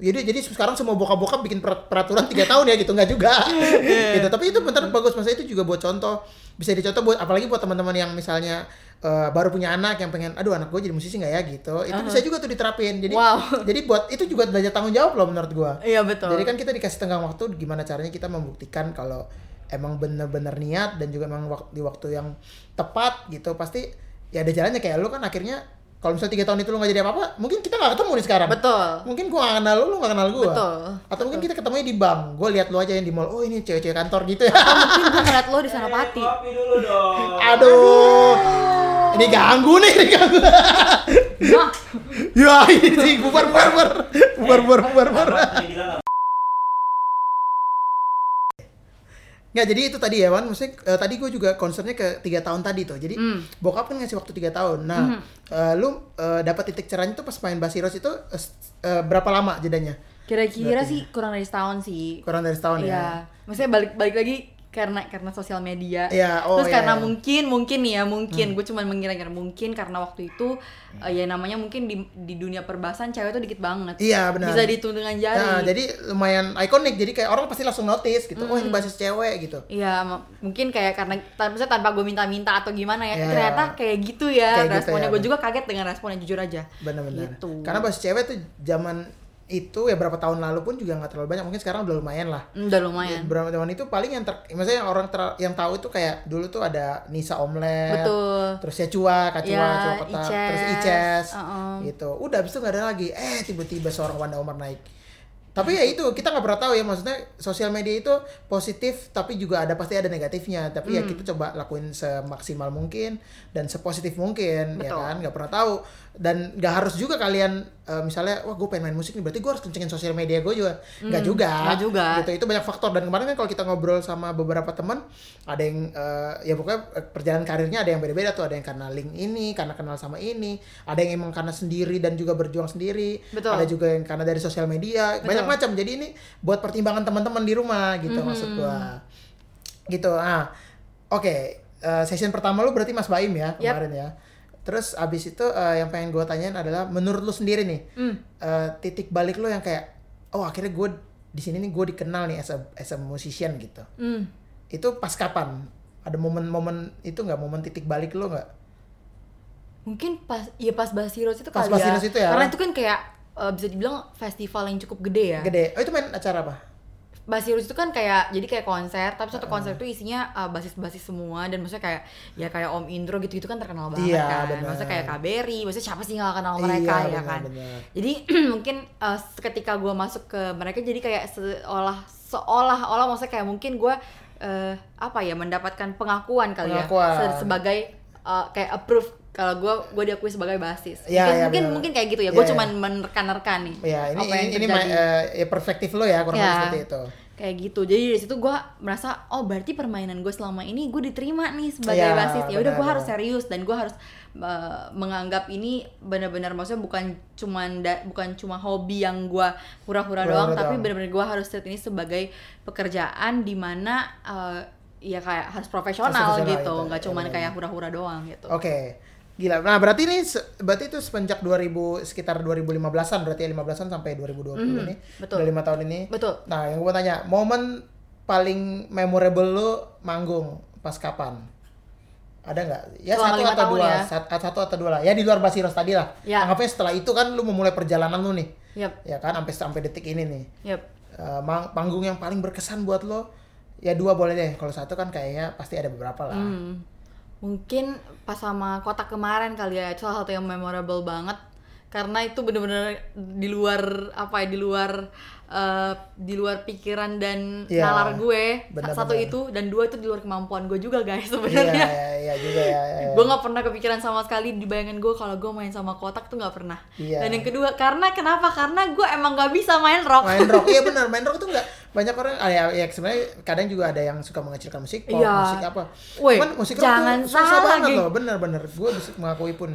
jadi jadi sekarang semua bokap-bokap bikin per- peraturan tiga tahun ya gitu. Nggak juga. [LAUGHS] Gitu. Tapi itu bentar bagus. Maksudnya itu juga buat contoh. Bisa dicontoh buat apalagi buat teman-teman yang misalnya eh, baru punya anak yang pengen aduh anak gue jadi musisi nggak ya? Gitu. Itu bisa juga tuh diterapin. Jadi Wow. [LAUGHS] jadi buat itu juga belajar tanggung jawab loh menurut gua. Iya betul. jadi kan kita dikasih tenggang waktu gimana caranya kita membuktikan kalau emang bener-bener niat dan juga emang di waktu yang tepat gitu. Pasti ya ada jalannya. Kayak lu kan akhirnya kalau misalnya tiga tahun itu lu nggak jadi apa-apa mungkin kita nggak ketemu nih sekarang Betul. mungkin gua nggak kenal lu lu nggak kenal gua Betul. atau mungkin kita ketemunya di bank gua lihat lu aja yang di mall oh ini cewek-cewek kantor gitu ya Mungkin gue ngeliat lo di Senopati. Kopi dulu dong. aduh ini Ini ganggu nih, ini ganggu. Nah, [LAUGHS] ya ini bubar bubar bubar bubar bubar bubar bubar. Nggak, jadi itu tadi ya Wan, maksudnya eh, tadi gue juga concernnya ke tiga tahun tadi tuh. Jadi Hmm. bokap kan ngasih waktu tiga tahun. Nah, eh, lu eh, dapat titik cerahnya tuh pas main Basiros itu s- eh, berapa lama jedanya? kira-kira sih kurang dari setahun sih. Kurang dari setahun ya? Iya. Maksudnya balik balik lagi karena karena sosial media. Iya, oh, Terus iya, karena iya. mungkin mungkin nih ya mungkin gue cuma mengira-ngira mungkin karena waktu itu eh, ya namanya mungkin di di dunia perbasan cewek tuh dikit banget. Iya, benar. Bisa dihitung dengan jari. Nah, jadi lumayan ikonik. Jadi kayak orang pasti langsung notice gitu. Oh, Hmm. ini basis cewek gitu. Iya, mungkin kayak karena tan- maksudnya tanpa gue minta-minta atau gimana ya, Iya. ternyata kayak gitu ya Kayak gitu responnya. ya, gue juga kaget dengan responnya jujur aja. Benar-benar. Gitu. Karena basis cewek tuh zaman itu ya berapa tahun lalu pun juga nggak terlalu banyak. Mungkin sekarang udah lumayan lah. Hmm, Udah lumayan. Berapa tahun itu paling yang ter, maksudnya yang orang ter- yang tahu itu kayak dulu tuh ada Nisa Omlet, Betul. terus ya Cua, Kacua, Ya, Cua Ices, terus Ices, uh-uh. gitu. Udah, habis itu nggak ada lagi. Eh, tiba-tiba seorang Wanda Omar naik. Tapi ya itu kita nggak pernah tahu ya maksudnya sosial media itu positif tapi juga ada pasti ada negatifnya. Tapi Hmm. ya kita coba lakuin semaksimal mungkin dan sepositif mungkin ya Betul. kan? Nggak pernah tahu. Dan nggak harus juga kalian eh, misalnya wah gue pengen main musik nih berarti gue harus kencengin sosial media gue juga. Nggak juga. Hmm, nggak juga. gitu itu banyak faktor. Dan kemarin kan kalau kita ngobrol sama beberapa teman ada yang eh, ya pokoknya eh, perjalanan karirnya ada yang beda-beda tuh. Ada yang karena link ini karena kenal sama ini. Ada yang emang karena sendiri dan juga berjuang sendiri. Betul. ada juga yang karena dari sosial media. Banyak macam jadi ini buat pertimbangan teman-teman di rumah gitu Mm-hmm. maksud gua gitu ah oke eh, session pertama lu berarti Mas Baim ya Yap. kemarin ya terus abis itu eh, yang pengen gue tanyain adalah menurut lu sendiri nih Hmm. eh, titik balik lu yang kayak oh akhirnya gue di sini nih gue dikenal nih as a as a musician gitu Hmm. itu pas kapan ada momen-momen itu nggak momen titik balik lu nggak Mungkin pas ya pas Basiros itu Pas kali Basiros ya. itu ya? Karena itu kan kayak eh, bisa dibilang festival yang cukup gede ya. gede oh itu main acara apa Basirus itu kan kayak jadi kayak konser, tapi satu konser itu isinya uh, basis-basis semua dan maksudnya kayak ya kayak Om Indro gitu-gitu kan terkenal banget Iya, kan. benar. Maksudnya kayak Kaberi, maksudnya siapa sih nggak kenal Iya, mereka ya benar, kan. benar. Jadi [CLEARS THROAT] mungkin uh, ketika gue masuk ke mereka jadi kayak seolah seolah-olah maksudnya kayak mungkin gue uh, apa ya mendapatkan pengakuan kali Pengakuan. ya Se- sebagai uh, kayak approve kalau gue gue diakui sebagai basis. Iya, mungkin iya, mungkin, mungkin kayak gitu ya. Iya, Gue iya. cuman menerka-nerka nih. ya ini apa yang ini, ini terjadi. ma- eh, ya perspektif lo ya kurang lebih Ya. seperti itu kayak gitu jadi dari situ gue merasa oh berarti permainan gue selama ini gue diterima nih sebagai Iya, basis ya udah gue harus serius dan gue harus uh, menganggap ini benar-benar maksudnya bukan cuman da- bukan cuma hobi yang gue hura-hura Hura-hura doang tapi doang. benar-benar gue harus set ini sebagai pekerjaan di mana uh, ya kayak harus profesional Harus profesional gitu gitu, nggak ya, cuman benar. kayak hura-hura doang gitu Oke. Gila. Nah, berarti ini berarti itu semenjak 2000 sekitar 2015-an berarti ya 15-an sampai 2020 Mhm, ini. betul. Udah lima tahun ini. betul Nah, yang gue tanya, momen paling memorable lu manggung pas kapan? Ada nggak? Ya Selama satu atau dua, ya? sat- satu atau dua lah. Ya di luar Basiros tadi lah. Ya. Anggapnya setelah itu kan lu memulai perjalanan lu nih. yep Ya kan sampai sampai detik ini nih. yep Eh, mang- panggung yang paling berkesan buat lo ya dua boleh deh kalau satu kan kayaknya pasti ada beberapa lah Hmm. Mungkin pas sama kotak kemarin kali ya itu salah satu yang memorable banget karena itu bener-bener di luar apa ya di luar eh, di luar pikiran dan Iya, nalar gue bener-bener. satu itu dan dua itu di luar kemampuan gue juga guys iya sebenarnya iya iya juga ya, ya, ya. gue nggak pernah kepikiran sama sekali di bayangan gue kalau gue main sama kotak tuh nggak pernah Iya. dan yang kedua karena kenapa karena gue emang nggak bisa main rock main rock iya benar [LAUGHS] main rock itu nggak banyak orang ah, ya, ya sebenarnya kadang juga ada yang suka mengecilkan musik pop Iya. musik apa Woi, Cuman musik rock jangan tuh susah salah, banget geng. loh bener-bener gue mengakui pun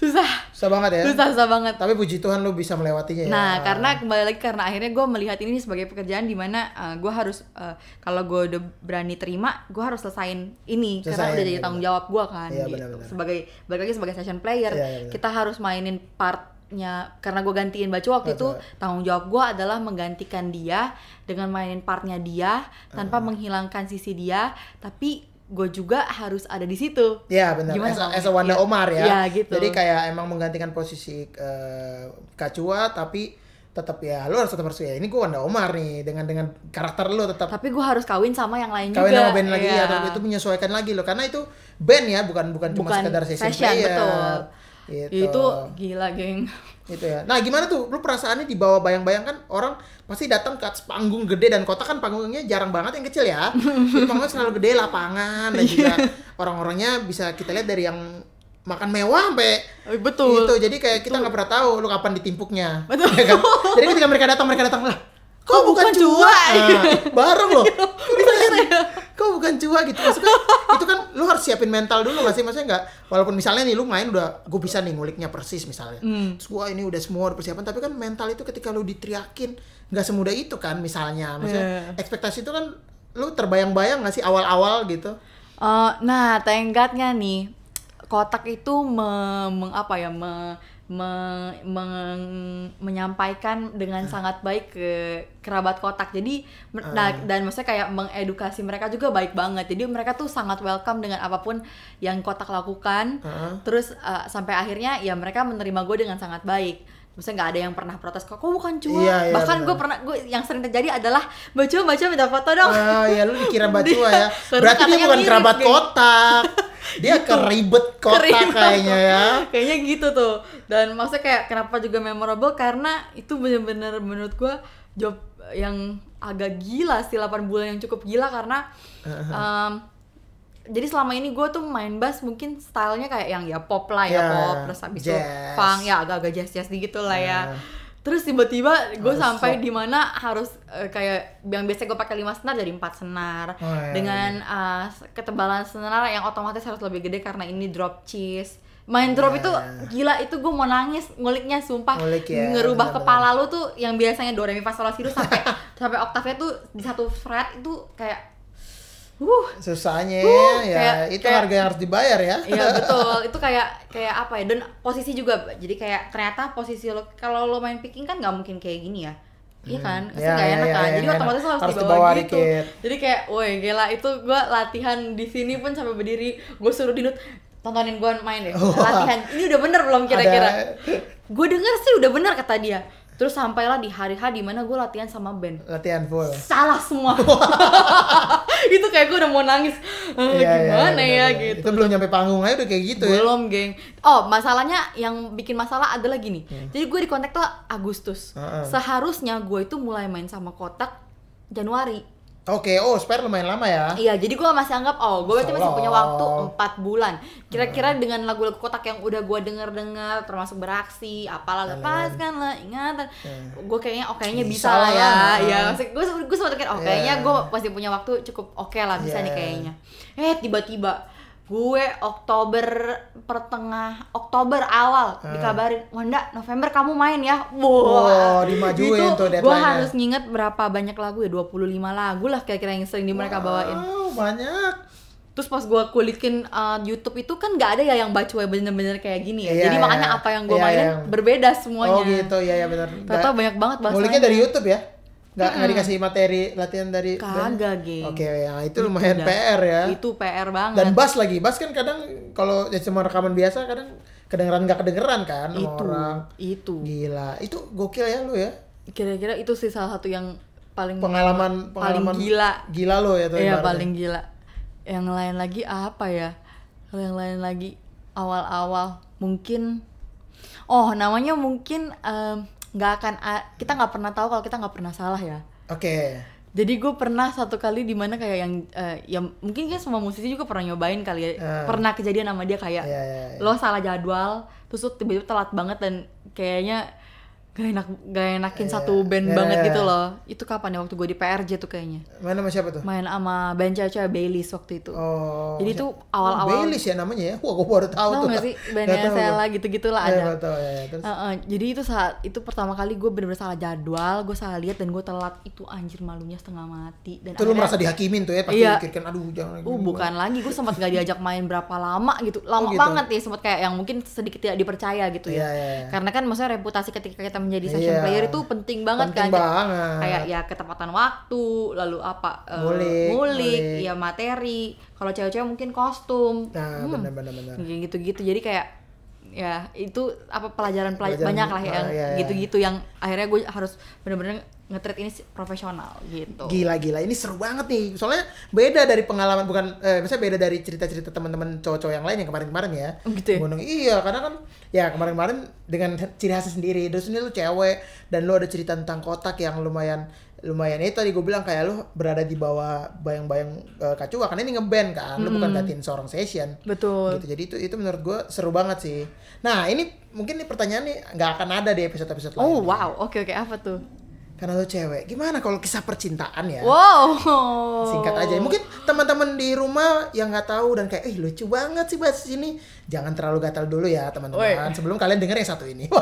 susah. Susah banget ya? Susah susah banget. Tapi puji Tuhan lu bisa melewatinya ya. Nah, karena kembali lagi karena akhirnya gue melihat ini sebagai pekerjaan di mana gue harus eh, kalau gue udah berani terima, gue harus selesain ini. Karena Selesain, udah jadi iya, tanggung jawab gue kan. Iya, gitu. benar-benar. Sebagai balik lagi sebagai session player, Iya, iya, benar. kita harus mainin partnya. Karena gue gantiin baca waktu itu tanggung jawab gue adalah menggantikan dia dengan mainin partnya dia tanpa menghilangkan sisi dia, tapi gue juga harus ada di situ. Ya benar, Gimana as, as a Wanda Iya. Omar ya. Iya, gitu. Jadi kayak emang menggantikan posisi eh, Kacua tapi tetap ya lu harus tetap harus ya ini gue Wanda Omar nih dengan dengan karakter lu tetap Tapi gue harus kawin sama yang lain kawin juga. sama band lagi Iya. atau itu menyesuaikan lagi loh karena itu band ya bukan bukan, cuma Bukan sekedar session fashion, player. betul. Gitu. Ya, itu gila, geng. Gitu ya. Nah, gimana tuh? Lu perasaannya di bawah bayang-bayang kan orang pasti datang ke atas panggung gede dan kota kan panggungnya jarang banget yang kecil ya. [LAUGHS] Jadi panggungnya selalu gede lapangan dan juga orang-orangnya bisa kita lihat dari yang makan mewah sampai Eh, betul. Gitu. Jadi kayak kita nggak pernah tahu lu kapan ditimpuknya. Betul. Ya kan? Jadi ketika mereka datang mereka datang lah. Kok Kok bukan bukan cua? cua? Nah, bareng loh. [LAUGHS] Kok bukan cua gitu? Maksudnya [LAUGHS] itu kan lu harus siapin mental dulu gak sih? Maksudnya nggak walaupun misalnya nih lu main udah gue bisa nih nguliknya persis misalnya. Hmm. terus gua ini udah semua udah persiapan. Tapi kan mental itu ketika lu diteriakin nggak semudah itu kan misalnya. Maksudnya Iya. ekspektasi itu kan lu terbayang-bayang gak sih awal-awal gitu? Eh, nah, tenggatnya nih kotak itu me, meng- apa ya? Me, me- meng- menyampaikan dengan sangat baik ke kerabat kotak. Jadi mer- nah, dan maksudnya kayak mengedukasi mereka juga baik banget. Jadi mereka tuh sangat welcome dengan apa pun yang kotak lakukan. Heeh. Terus eh, sampai akhirnya ya mereka menerima gue dengan sangat baik. Maksudnya nggak ada yang pernah protes kok, kok bukan cua. Iya, iya, Bahkan gue pernah gue yang sering terjadi adalah baca baca minta foto dong. Oh ya lu dikira [LAUGHS] bacua Dia- ya. Berarti dia bukan mirip, kerabat geng. kotak. Dia keribet kotak Keribet. kayaknya ya. kayaknya gitu tuh dan maksudnya kayak kenapa juga memorable? Karena itu bener-bener menurut gua job yang agak gila sih 8 bulan yang cukup gila karena um, jadi selama ini gue tuh main bass mungkin stylenya kayak yang ya pop lah ya, Ya, pop terus habis itu funk ya agak-agak jazz jazz gitu lah ya. Ya. terus tiba-tiba gue sampai di mana harus eh, kayak yang biasa gue pakai 5 senar jadi 4 senar. Oh, ya, dengan uh, ketebalan senar yang otomatis harus lebih gede karena ini drop cheese main drop Ya. itu gila itu gue mau nangis nguliknya sumpah Ngulik ya, ngerubah benar-benar. kepala lu tuh yang biasanya do re mi fa sol la si do sampai [LAUGHS] sampai oktavnya tuh di satu fret itu kayak uh Susahnya Uh, ya kayak- itu kayak- harga yang harus dibayar ya. Iya [LAUGHS] betul, itu kayak kayak apa ya? Dan posisi juga, jadi kayak ternyata posisi lo kalau lo main picking kan nggak mungkin kayak gini ya, iya kan? Pasti Iya, nggak iya, enak iya, kan? iya, Jadi otomatis enak. lo harus, Harus dibawa, dibawa gitu. dikit. Jadi kayak, woi gila itu gue latihan di sini pun sampai berdiri, gue suruh dinut tontonin gue main deh, latihan. Ini udah bener belum kira-kira? Gue denger sih udah bener kata dia. Terus sampailah di hari H di mana gue latihan sama band Latihan full. salah semua [LAUGHS] itu kayak gue udah mau nangis Eh, Iya, iya, gimana benar, ya benar. gitu Itu belum nyampe panggung aja udah kayak gitu ya. belum geng oh masalahnya yang bikin masalah adalah gini jadi gue di kontak tuh Agustus Hmm. Heeh. seharusnya gue itu mulai main sama kotak Januari Oke, oh spare lumayan lama ya. Iya, jadi gue masih anggap oh gue berarti masih punya waktu Solo. 4 bulan. Kira-kira Hmm. dengan lagu-lagu kotak yang udah gue denger-dengar, termasuk beraksi, apalah lepaskanlah ingatan, gue kayaknya oh kayaknya bisa, Hmm. Bisa lah ya. lah. Ya, maksud gue gue sempat mikir oh kayaknya Iya. gue masih punya waktu cukup oke lah bisa nih Iya. kayaknya. Eh tiba-tiba gue Oktober pertengah Oktober awal Hmm. dikabarin Wanda November kamu main ya Wow, dimajuin tuh gue harus nginget berapa banyak lagu ya 25 lagu lah kira-kira yang sering di mereka bawain Wow, banyak. Terus pas gue kulikin uh, YouTube itu kan nggak ada ya yang baca bener-bener kayak gini ya. Iya, Jadi iya. makanya apa yang gue Iya, mainin iya. berbeda semuanya. Oh gitu, ya ya benar. Ternyata banyak banget bahasanya. Dari YouTube ya? Nggak, nggak dikasih materi latihan dari? Kagak, geng. Oke, ya itu lumayan Udah. PR ya. Itu PR banget. Dan bass lagi, bass kan kadang kalau ya cuma rekaman biasa kadang kedengeran nggak kedengeran kan itu, orang. itu. Gila, itu gokil ya lu ya. Kira-kira itu sih salah satu yang paling Pengalaman paling pengalaman gila. Gila lo ya tuh. Iya paling gila. Yang lain lagi apa ya? Kalau yang lain lagi awal-awal mungkin oh namanya mungkin em, nggak akan kita nggak pernah tahu kalau kita nggak pernah salah ya. Oke. Jadi gue pernah satu kali di mana kayak yang eh, ya mungkin kan semua musisi juga pernah nyobain kali ya. Ah. Pernah kejadian sama dia kayak Iya, iya, iya. lo salah jadwal, terus lo tiba-tiba telat banget dan kayaknya gak enak gak enakin Iya, satu band iya, banget iya. gitu loh. Itu kapan ya waktu gue di PRJ tuh kayaknya. Main sama siapa tuh? Main sama band cewek Baileys waktu itu. Oh. Jadi siapa? tuh awal-awal Oh, Baileys ya namanya ya. Wah, gua baru tahu tuh. gak sih bandnya Sela gua. gitu-gitulah Iya, ada. tahu, ya, ya. Terus Heeh, jadi itu saat itu pertama kali gue bener-bener salah jadwal, gue salah lihat dan gue telat itu anjir malunya setengah mati dan itu lu merasa dihakimin tuh ya pasti Iya. pikirkan aduh jangan Uh bukan lagi, gue sempat gak diajak main berapa lama gitu, lama gitu. banget ya sempat kayak yang mungkin sedikit tidak dipercaya gitu Iya, ya. iya, iya. Karena kan maksudnya reputasi ketika kita menjadi session Iya. player itu penting banget Penting kan. banget. Kayak ya ketepatan waktu, lalu apa? eh, Ngulik, ngulik, ngulik. ya materi. Kalau cewek-cewek mungkin kostum. Nah, Hmm, benar benar benar. kayak gitu-gitu. Jadi kayak ya itu apa pelajaran, pelaj- Pelajaran, banyak lah ah, yang iya, iya. gitu-gitu yang akhirnya gue harus bener-bener nge-treat ini si- profesional gitu. Gila gila ini seru banget nih. Soalnya beda dari pengalaman bukan eh maksudnya beda dari cerita-cerita teman-teman cowok-cowok yang lain yang kemarin-kemarin ya. Oh, gitu ya? Bilang, iya, karena kan ya kemarin-kemarin dengan ciri khasnya sendiri. Terus ini lu cewek dan lu ada cerita tentang kotak yang lumayan lumayan itu tadi gue bilang kayak lu berada di bawah bayang-bayang uh, kacua karena ini ngeband kan lu bukan gantiin seorang session Betul. gitu jadi itu itu menurut gue seru banget sih nah ini mungkin nih pertanyaan nih nggak akan ada di episode episode lain Oh wow, oke oke apa tuh? Karena lu cewek. Gimana kalau kisah percintaan ya? Wow. singkat aja. Mungkin teman-teman di rumah yang nggak tahu dan kayak eh lucu banget sih bahas ini jangan terlalu gatal dulu ya teman-teman. Sebelum kalian denger yang satu ini. [LAUGHS]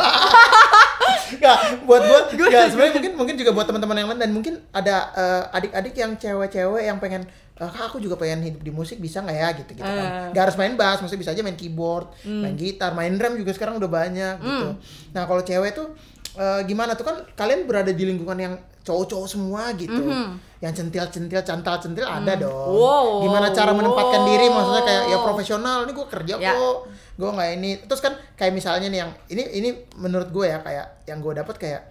Nggak, buat buat [LAUGHS] nggak sebenarnya mungkin mungkin juga buat teman-teman yang lain. Dan mungkin ada eh, adik-adik yang cewek-cewek yang pengen "Ah, Kak, aku juga pengen hidup di musik bisa nggak ya? Gitu gitu kan. Eh. nggak harus main bass maksudnya bisa aja main keyboard main gitar main drum juga sekarang udah banyak gitu. Nah kalau cewek tuh eh, gimana tuh kan kalian berada di lingkungan yang cowok-cowok semua gitu. Yang centil-centil cantal-centil ada dong. Wow. gimana cara menempatkan diri? Maksudnya kayak ya profesional ini gue kerja Ya. kok. Gue nggak ini. Terus kan kayak misalnya nih yang ini ini menurut gue ya kayak yang gue dapat kayak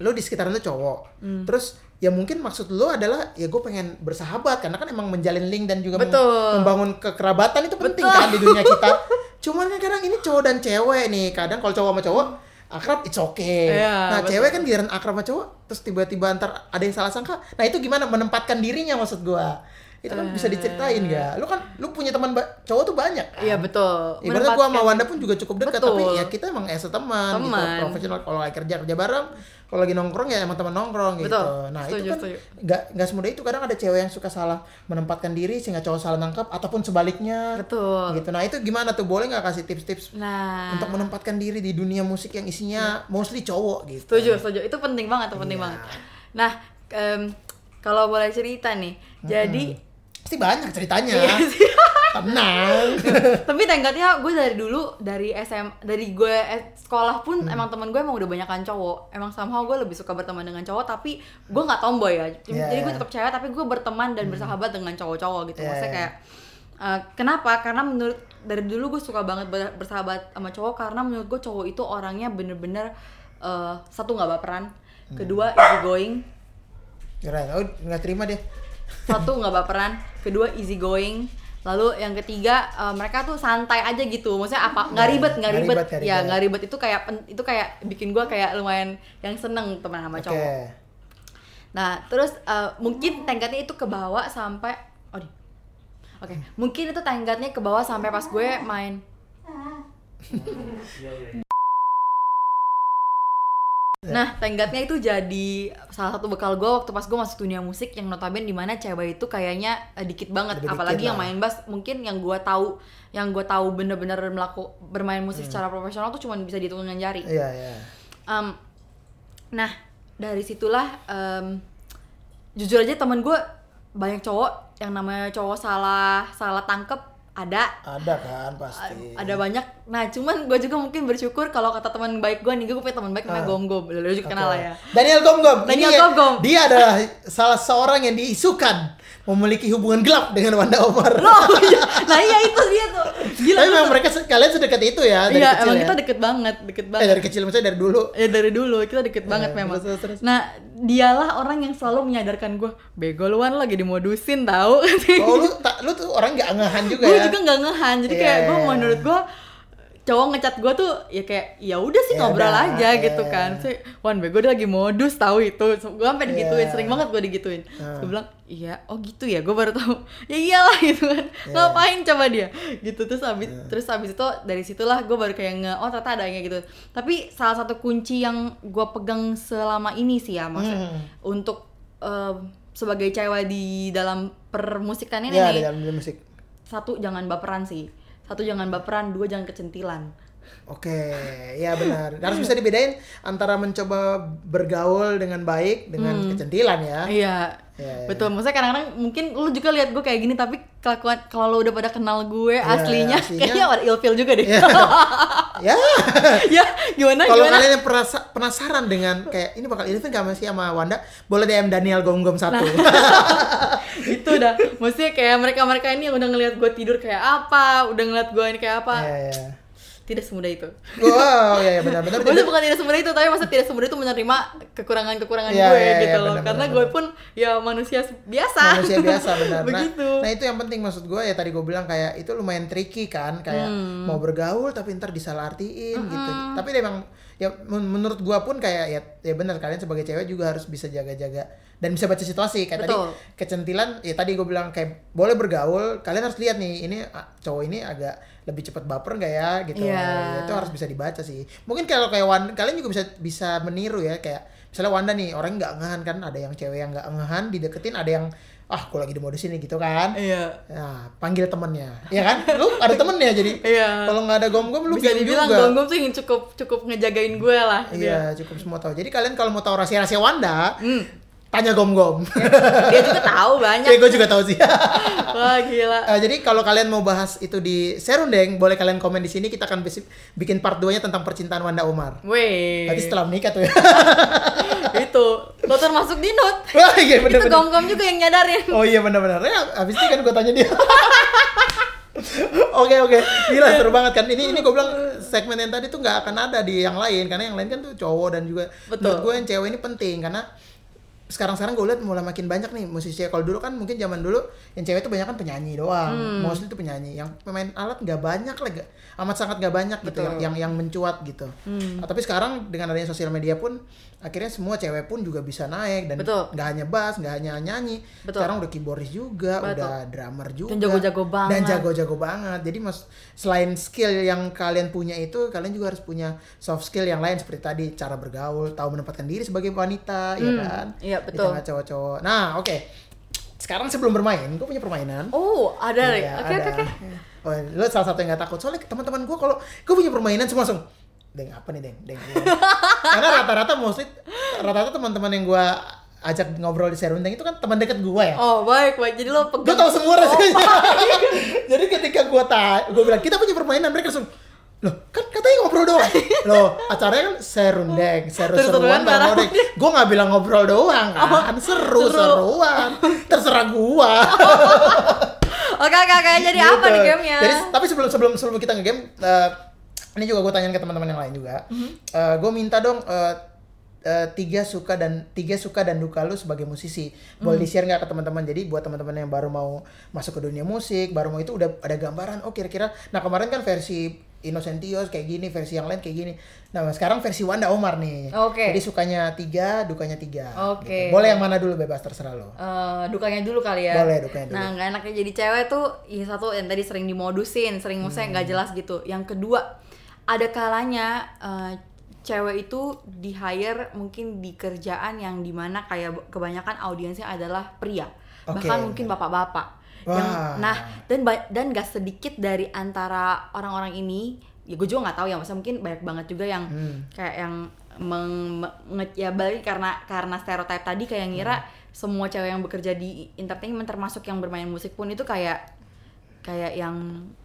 lo di sekitaran lo cowok. Hmm. terus ya mungkin maksud lo adalah ya gue pengen bersahabat karena kan emang menjalin link dan juga Betul. membangun kekerabatan itu penting Betul. kan di dunia kita. [LAUGHS] Cuman kan kadang ini cowok dan cewek nih. Kadang kalau cowok sama cowok akrab it's okay. Iya, nah betul. cewek kan giliran akrab sama cowok terus tiba-tiba antar ada yang salah sangka. Nah itu gimana? Menempatkan dirinya maksud gue itu kan bisa diceritain gak lu kan lu punya teman cowok tuh banyak kan? Iya betul. Ibaratnya gua sama Wanda pun juga cukup dekat tapi ya kita emang as teman, gitu, profesional kalau lagi kerja kerja bareng, kalau lagi nongkrong ya emang teman nongkrong gitu. Betul. Nah, Setuju, itu kan nggak nggak semudah itu kadang ada cewek yang suka salah menempatkan diri sehingga cowok salah nangkap ataupun sebaliknya. Betul. Gitu. Nah, itu gimana tuh? Boleh nggak kasih tips-tips Nah. untuk menempatkan diri di dunia musik yang isinya mostly cowok gitu. Setuju, setuju. Itu penting banget, itu penting Iya. banget. Nah, em, kalau boleh cerita nih. Jadi Pasti banyak ceritanya. Iya sih. [LAUGHS] Tenang. [LAUGHS] tapi tenggatnya gue dari dulu dari SM dari gue eh, sekolah pun Hmm. emang temen gue emang udah banyak kan cowok emang somehow gue lebih suka berteman dengan cowok tapi gue nggak tomboy ya Iya, jadi gue iya. tetap cewek tapi gue berteman dan bersahabat dengan cowok-cowok gitu Iya, maksudnya iya. kayak eh, kenapa karena menurut dari dulu gue suka banget ber- bersahabat sama cowok karena menurut gue cowok itu orangnya bener-bener eh, satu nggak baperan Hmm. kedua easy going Keren. Oh, nggak terima deh. Satu nggak baperan. Kedua easy going. Lalu yang ketiga eh, mereka tuh santai aja gitu. Maksudnya apa? Nggak ribet nggak ribet, ribet, ya ribet. nggak ribet. Itu kayak itu kayak bikin gua kayak lumayan yang seneng teman sama Oke. cowok. Nah terus eh, mungkin tenggatnya itu ke bawah sampai oh di oke mungkin itu tenggatnya ke bawah sampai pas gue main Nah, tenggatnya itu jadi salah satu bekal gue waktu pas gue masuk dunia musik yang notabene di mana cewek itu kayaknya eh, dikit banget, Lebih apalagi dikit yang lah. main bass mungkin yang gue tahu, yang gue tahu bener-bener melaku bermain Hmm. musik secara profesional tuh cuma bisa dihitung dengan jari. Iya, iya. Em, nah, dari situlah em, jujur aja temen gue banyak cowok yang namanya cowok salah salah tangkep ada Ada kan pasti. ada banyak nah cuman gue juga mungkin bersyukur kalau kata teman baik gue nih gue punya teman baik namanya Ah. Gom Gom lu juga kenal lah ya Daniel Gomgom. Daniel Gomgom. Dia adalah salah seorang yang diisukan memiliki hubungan gelap dengan Wanda Omar. [LAUGHS] Oh iya, nah iya itu dia tuh. Gila. Tapi memang mereka kalian sedekat itu ya dari Iya, kecil emang ya? kita deket banget, deket Eh banget. dari kecil maksudnya dari dulu. Ya dari dulu kita deket banget Eh, memang. terus, terus. Nah, dialah orang yang selalu menyadarkan gue, bego luan lagi dimodusin tahu. Oh lu ta- lu tuh orang nggak ngehan juga gue ya? juga nggak ngehan, jadi Iya, kayak gue iya. menurut gue cowok ngecat gue tuh ya kayak ya udah sih Ya ngobrol udah, aja iya, gitu iya. kan sih wan bego dia lagi modus tahu itu gue sampai digituin Iya. sering banget gue digituin Ah. gue bilang iya oh gitu ya gue baru tahu [LAUGHS] ya iyalah gitu kan Iya. ngapain coba dia gitu terus abis terus abis itu dari situlah gue baru kayak nge oh ternyata ada yang gitu tapi salah satu kunci yang gue pegang selama ini sih ya maksudnya Hmm. untuk eh, sebagai cewek di dalam permusikan ini Iya nih di dalam dunia musik. satu jangan baperan sih satu jangan baperan dua jangan kecentilan Oke, ya benar. Harus bisa dibedain antara mencoba bergaul dengan baik dengan kecentilan ya. iya Iya, iya. betul maksudnya kadang-kadang mungkin lu juga lihat gue kayak gini tapi kelakuan kalau lu udah pada kenal gue Iya, aslinya, aslinya- [LAUGHS] kayaknya ada ilfil juga deh Iya. [LAUGHS] ya. ya gimana Kalau kalian yang penasaran dengan kayak ini bakal ilfil gak masih sama Wanda, boleh DM Daniel Gom-Gom satu. [LAUGHS] itu udah maksudnya kayak mereka mereka ini yang udah ngeliat gue tidur kayak apa udah ngeliat gue ini kayak apa Iya, iya. Tidak semudah itu. Wow, ya, ya benar-benar. Maksudnya bukan tidak semudah itu, tapi maksudnya tidak semudah itu menerima kekurangan-kekurangan Iya, gue iya, iya, gitu loh. benar, Karena benar, gue pun ya manusia biasa. manusia biasa benar. Nah, Begitu. Nah, itu yang penting maksud gue ya tadi gue bilang kayak itu lumayan tricky kan, kayak Hmm. mau bergaul tapi ntar disalahartiin gitu. Tapi memang ya men- menurut gue pun kayak ya ya benar kalian sebagai cewek juga harus bisa jaga-jaga dan bisa baca situasi kayak Betul. tadi kecentilan ya tadi gue bilang kayak boleh bergaul kalian harus lihat nih ini ah, cowok ini agak lebih cepat baper nggak ya gitu Iya. itu harus bisa dibaca sih mungkin kalau kayak Wanda kalian juga bisa bisa meniru ya kayak misalnya Wanda nih orang nggak ngehan kan ada yang cewek yang nggak ngehan dideketin ada yang ah aku lagi di modus ini gitu kan Iya. Nah, panggil temennya, ya kan? Lu ada temennya jadi. Iya. Kalau nggak ada gom-gom, lu Bisa dibilang juga. Gonggong tuh yang cukup cukup ngejagain gue lah. Iya, cukup semua tahu. Jadi kalian kalau mau tahu rahasia-rahasia Wanda, Hmm. Tanya gom-gom. [LAUGHS] Dia juga tahu banyak. Ya, gue juga tahu sih. [LAUGHS] Wah gila. Eh, jadi kalau kalian mau bahas itu di Serundeng, boleh kalian komen di sini. Kita akan bikin part 2-nya tentang percintaan Wanda Umar. Weh. Tadi setelah menikah tuh ya. [LAUGHS] itu lo termasuk di note. Wah, iya itu bener-bener. gom-gom juga yang nyadarin. Oh iya benar-benar. Ya, habis ini kan gue tanya dia. Oke oke, gila seru banget kan. Ini ini gue bilang segmen yang tadi tuh nggak akan ada di yang lain karena yang lain kan tuh cowok dan juga Betul. menurut gue yang cewek ini penting karena sekarang-sekarang gue lihat mulai makin banyak nih musisi. Kalau dulu kan mungkin zaman dulu yang cewek itu banyak kan penyanyi doang, Hmm. mostly itu penyanyi. Yang pemain alat nggak banyak lah, amat sangat nggak banyak gitu Betul. yang yang yang mencuat gitu. Hmm. Nah, tapi sekarang dengan adanya sosial media pun akhirnya semua cewek pun juga bisa naik dan nggak hanya bass, nggak hanya nyanyi. Betul. Sekarang udah keyboardis juga, Betul. udah drummer juga. Dan jago-jago banget. Dan jago-jago banget. Jadi mas selain skill yang kalian punya itu, kalian juga harus punya soft skill yang lain seperti tadi cara bergaul, tahu menempatkan diri sebagai wanita, ya Hmm, kan? iya, Di betul. tengah cowok-cowok. Nah, oke. Sekarang sebelum bermain, gue punya permainan. Oh, ada. Iya, Oke, oke, oke. Oh, lo salah satu yang gak takut. Soalnya teman-teman gue kalau gue punya permainan semua langsung Deng apa nih deng? Deng. deng." Karena rata-rata mostly rata-rata teman-teman yang gue ajak ngobrol di Serundeng itu kan teman dekat gue ya. Oh, baik, baik. Jadi lo pegang. Gue tau semua Oh, rasanya. [LAUGHS] Jadi ketika gue tak, gue bilang kita punya permainan mereka langsung loh kan katanya ngobrol doang [LAUGHS] loh acaranya kan serundeng seru-seruan Seru-seruan bareng odeng gue nggak bilang ngobrol doang kan seru seruan [LAUGHS] terserah gua Oke, oke, oke. Jadi Gitu. apa nih gamenya? Jadi tapi sebelum sebelum sebelum kita ngegame, eh, ini juga gue tanyain ke teman-teman yang lain juga. Mhm. gue minta dong eh, eh, tiga suka dan tiga suka dan duka lu sebagai musisi. Boleh Mhm. di share nggak ke teman-teman? Jadi buat teman-teman yang baru mau masuk ke dunia musik, baru mau itu udah ada gambaran. Oh kira-kira. Nah kemarin kan versi Innocentios kayak gini, versi yang lain kayak gini. Nah sekarang versi Wanda Omar nih. Oke. Jadi sukanya tiga, dukanya tiga. Oke. Gitu. Boleh yang mana dulu bebas terserah lo. Eh, dukanya dulu kali ya. Boleh, dukanya dulu. Nah, nggak enaknya jadi cewek tuh, ya satu yang tadi sering dimodusin, sering maksudnya Hmm. nggak jelas gitu. Yang kedua, ada kalanya eh, cewek itu di hire mungkin di kerjaan yang di mana kayak kebanyakan audiensnya adalah pria, Oke. bahkan mungkin bapak-bapak. Yang, nah dan dan gak sedikit dari antara orang-orang ini, ya gue juga nggak tahu ya, maksudnya mungkin banyak banget juga yang Hmm. kayak yang meng, me- nge- ya balik karena karena stereotip tadi kayak ngira Hmm. semua cewek yang bekerja di entertainment termasuk yang bermain musik pun itu kayak kayak yang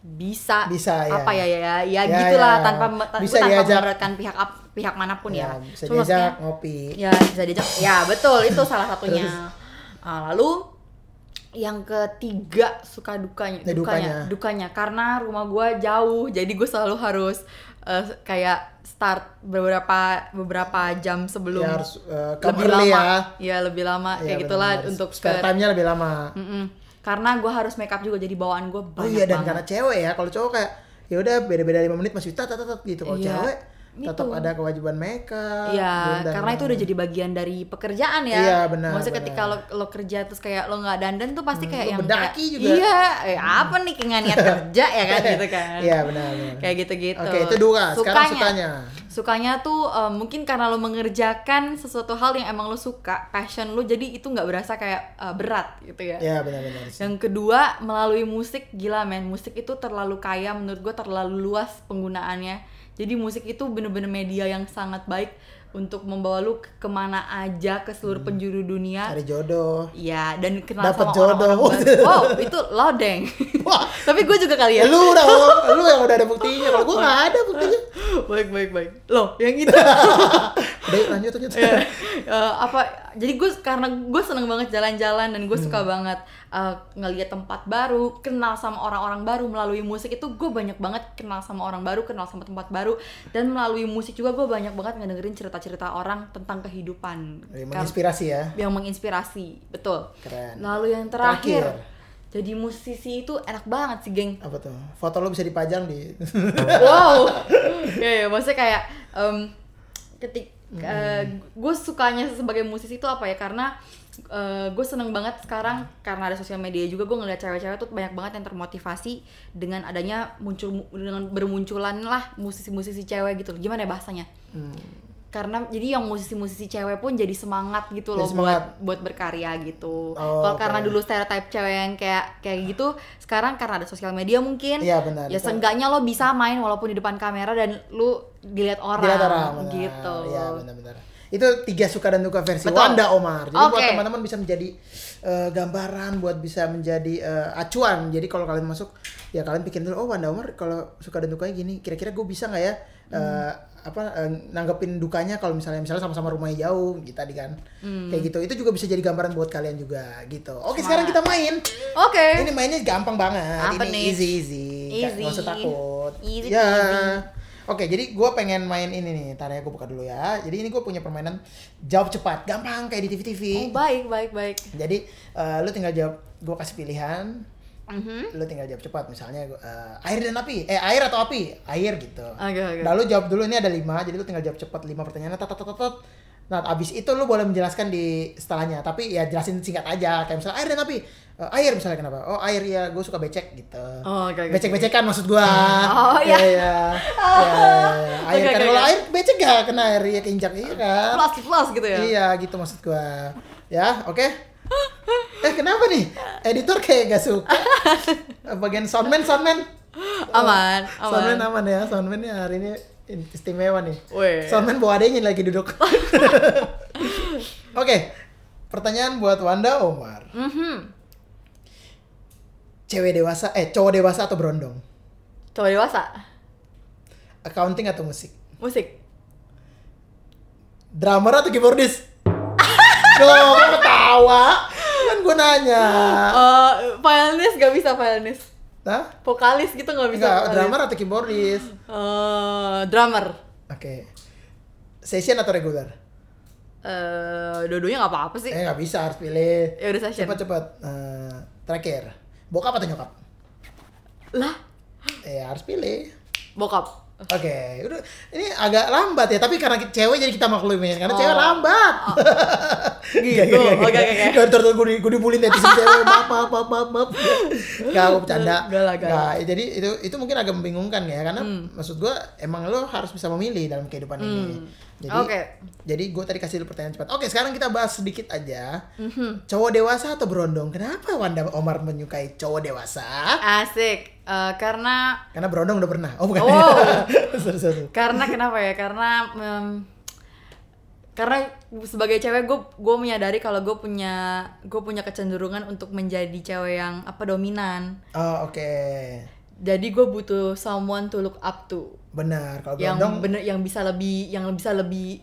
bisa, Bisa, ya. apa ya ya ya, ya, Ya, gitulah ya. tanpa Bisa tanpa diajak. pihak pihak mana pun ya, Ya, bisa Cuma maksudnya- diajak ngopi. ya bisa diajak ya betul itu salah satunya Terus? Ah, lalu yang ketiga suka dukanya Ya, dukanya dukanya. dukanya karena rumah gua jauh jadi gue selalu harus eh, kayak start beberapa beberapa jam sebelum Ya, harus, come lebih lama ya. ya lebih lama Iya, kayak gitulah untuk spare ke- time-nya lebih lama. Mm-mm. Karena gua harus make up juga jadi bawaan gue Oh banyak iya dan banget karena cewek ya, kalau cowok kayak ya udah beda-beda 5 menit masih tat tat tat gitu. Kalau Iya, cewek tetap itu. ada kewajiban make up. Iya, dandan. karena itu udah jadi bagian dari pekerjaan ya. Iya, benar, Maksudnya benar. ketika lo, lo kerja terus kayak lo nggak dandan tuh pasti Hmm, kayak lo yang bedaki kayak, juga. Iya, eh, apa nih kayak niat [LAUGHS] kerja ya kan gitu kan. Iya benar benar. Kayak gitu-gitu. Oke, itu dua. Sekarang sukanya. Sukanya tuh eh, mungkin karena lo mengerjakan sesuatu hal yang emang lo suka, passion lo, jadi itu nggak berasa kayak eh, berat gitu ya. Iya benar benar. Yang kedua, melalui musik gila men, musik itu terlalu kaya menurut gue terlalu luas penggunaannya. Jadi musik itu bener-bener media yang sangat baik untuk membawa lu ke- ke mana aja ke seluruh penjuru dunia. Cari jodoh. Iya, dan kenal Dapet sama jodoh. orang-orang baru. [LAUGHS] Wow, itu lodeng. Wah. [LAUGHS] Tapi gue juga kali ya. Ya, lu udah lu yang udah ada buktinya. Kalau gua nggak ada buktinya. [LAUGHS] baik, baik, baik. Loh, yang itu. Udah yuk, lanjut lanjut. [LAUGHS] Eh, apa jadi gue karena gue seneng banget jalan-jalan dan gue suka banget uh, ngeliat tempat baru kenal sama orang-orang baru melalui musik itu gue banyak banget kenal sama orang baru kenal sama tempat baru dan melalui musik juga gue banyak banget ngedengerin cerita-cerita orang tentang kehidupan Kar- Menginspirasi ya. yang menginspirasi betul Keren. lalu yang terakhir, Terakhir. jadi musisi itu enak banget sih geng Apa tuh? Foto lo bisa dipajang di wow [LAUGHS] ya ya maksudnya kayak em, ketik gue sukanya sebagai musisi itu apa ya? Karena gue seneng banget sekarang karena ada sosial media juga gue ngeliat cewek-cewek tuh banyak banget yang termotivasi dengan adanya muncul dengan bermunculan lah musisi-musisi cewek gitu gimana ya bahasanya karena jadi yang musisi-musisi cewek pun jadi semangat gitu loh Jadi semangat. buat buat berkarya gitu. Oh, Kalau oke. karena dulu stereotip cewek yang kayak kayak gitu, sekarang karena ada sosial media mungkin. Iya, benar. Ya seenggaknya lo bisa main walaupun di depan kamera dan lu dilihat orang, Dilihat orang, benar. gitu. Iya, benar-benar. Itu tiga suka dan duka versi Betul. Wanda Omar. Jadi buat Oke. teman-teman bisa menjadi eh, gambaran, buat bisa menjadi eh, acuan. Jadi kalau kalian masuk, ya kalian pikirin dulu, oh Wanda Omar kalau suka dan dukanya gini, kira-kira gue bisa nggak ya eh, apa eh, nanggepin dukanya kalau misalnya misalnya sama-sama rumahnya jauh, gitu tadi kan, kayak gitu. Itu juga bisa jadi gambaran buat kalian juga, gitu. Oke, sekarang kita main. Oke. Ini mainnya gampang banget. Apa ini nih? easy easy. Easy. Nggak usah takut. Easy ya. peasy. Oke, jadi gue pengen main ini nih. Ntar ya gue buka dulu ya. Jadi ini gue punya permainan jawab cepat, gampang kayak di TV-TV. Oh, baik, baik, baik. Jadi eh, lu tinggal jawab, gue kasih pilihan. Mhm. Lu tinggal jawab cepat. Misalnya eh, air dan api, eh air atau api, air gitu. Oke, oke. Nah lu jawab dulu ini ada lima, jadi lu tinggal jawab cepat lima pertanyaan. Tat, tat, tat, tat. Nah abis itu lu boleh menjelaskan di setelahnya, tapi ya jelasin singkat aja. Kayak misalnya air dan api, Eh, air misalnya kenapa? Oh air ya, gue suka becek gitu. Oh, oke, oke. Becek-becekan maksud gua. Oh, iya. Iya, iya. Ya, [LAUGHS] Air Oke, kan oke, kalau oke. air becek gak kena air ya keinjak iya kan. Plus, plus gitu ya. Iya gitu maksud gua. Ya, oke. Eh kenapa nih? Editor kayak gak suka. [LAUGHS] Bagian soundman, soundman. Aman, Soundman aman. aman ya. Soundman ya hari ini istimewa nih. Weh. Soundman bawa adanya lagi duduk. [LAUGHS] Oke. Pertanyaan buat Wanda Omar. Mhm. Cewek dewasa, eh cowok dewasa atau berondong? Cowok dewasa. Accounting atau musik? Musik. Drummer atau keyboardist? [LAUGHS] Loh, ketawa? Kan gue nanya. Violinist gak bisa violinist. Hah? Vokalis gitu gak bisa. Enggak, vokalis. drummer atau keyboardist? Eh, drummer. Oke. Session atau regular? Eh, dua-duanya nggak apa-apa sih. Eh, nggak bisa, harus pilih. Ya udah session. Cepat-cepat. Eh, terakhir. Bokap atau nyokap? Lah, Eh, harus pilih. bokap. Oke, udah ini agak lambat ya, tapi karena cewek jadi kita maklumin karena Oh. cewek lambat. [LAUGHS] Gitu. Oke, oke, oke. Gak ntar gue gue dibully netizen [LAUGHS] cewek, maaf maaf maaf maaf. maaf. Gak, aku bercanda. Gak lah, gak. Nggak, jadi itu itu mungkin agak membingungkan ya, karena Hmm. maksud gue emang lo harus bisa memilih dalam kehidupan ini. Jadi, Oke. jadi gue tadi kasih dulu pertanyaan cepat. Oke, sekarang kita bahas sedikit aja. Mhm. Cowok dewasa atau berondong? Kenapa Wanda Omar menyukai cowok dewasa? Asik. Eh, karena Karena berondong udah pernah. Oh bukan. Oh. [LAUGHS] Sorry, sorry. karena kenapa ya? Karena em, karena sebagai cewek gue gue menyadari kalau gue punya gue punya kecenderungan untuk menjadi cewek yang apa dominan. Oh oke, Jadi gue butuh someone to look up to. Benar. Kalau yang berondong, bener yang bisa lebih yang bisa lebih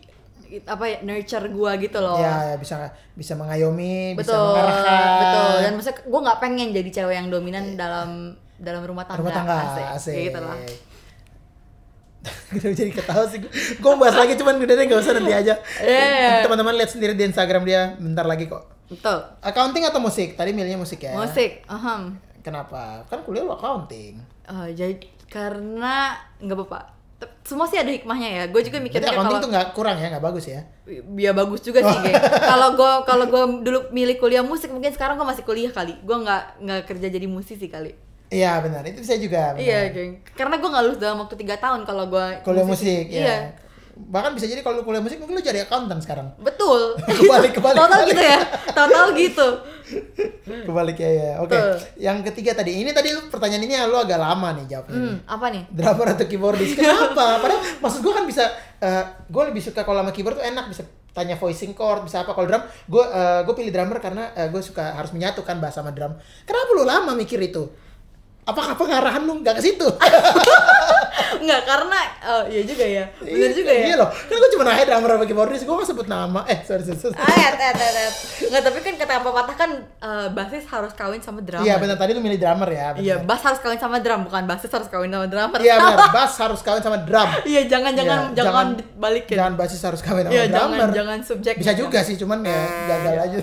apa ya nurture gua gitu loh ya, ya bisa bisa mengayomi, bisa betul mengarahkan. betul dan maksudnya gue nggak pengen jadi cewek yang dominan dalam dalam rumah tangga, rumah tangga, asik, asik. Kayak gitu lah [LAUGHS] Kenapa jadi ketawa sih? Gue mau bahas lagi cuman udah deh gak usah nanti aja. Iya. Teman-teman lihat sendiri di Instagram dia bentar lagi kok. betul Accounting atau musik? Tadi milihnya musik ya. musik aham Kenapa? Kan kuliah lu accounting. Eh, jadi karena nggak apa-apa semua sih ada hikmahnya ya gue juga mikirnya kalau tuh nggak kurang ya, nggak bagus ya. ya bagus juga sih [LAUGHS] kalau gue kalau gue dulu milih kuliah musik mungkin sekarang gue masih kuliah kali gue nggak nggak kerja jadi musisi kali Iya benar, itu saya juga. benar. iya geng karena gue nggak lulus dalam waktu tiga tahun kalau gue Kuliah musik, ya. iya Bahkan bisa jadi kalau lu kuliah musik mungkin lu jadi accountant sekarang. betul [LAUGHS] Kebalik, kebalik, total kebalik. gitu ya total gitu Kebalik ya ya. Oke. Betul. Yang ketiga tadi, ini tadi pertanyaan ini lu agak lama nih jawabnya. hmm, apa nih drummer atau keyboardist [LAUGHS] kenapa padahal maksud gue kan bisa gue lebih suka kalau sama keyboard tuh enak bisa tanya voicing chord bisa apa kalau drum gue gue pilih drummer karena gue suka harus menyatukan bass sama drum kenapa lu lama mikir itu apakah pengarahan lu nggak ke situ [LAUGHS] Enggak, karena oh iya juga ya bener juga ya Iya loh, kan gue cuma nanya drummer sama keyboardis, gue gak sebut nama. Eh, sorry, sorry, sorry. ayat ayat ayat ayat nggak tapi kan kata pepatah kan eh, basis harus kawin sama drummer Iya benar tadi lu milih drummer ya. benar. iya bass harus kawin sama drum bukan basis harus kawin sama drummer Iya benar, bass harus kawin sama drum. [LAUGHS] iya jangan jangan Iya, jangan balikin Jangan basis harus kawin sama iya drummer. jangan jangan subjek Bisa juga sih, cuman ya gagal [LAUGHS] aja.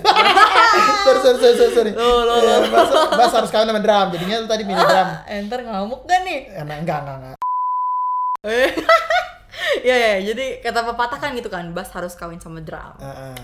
[LAUGHS] sorry, sorry, sorry, sorry, sorry. Loh, loh, Iya, loh. bass, bass harus kawin sama drum. Jadinya lu tadi milih drum. enter ngamuk gak nih Eh, enggak, enggak, enggak. [LAUGHS] Iya ya, jadi kata pepatah kan gitu kan, bass harus kawin sama drum. Heeh.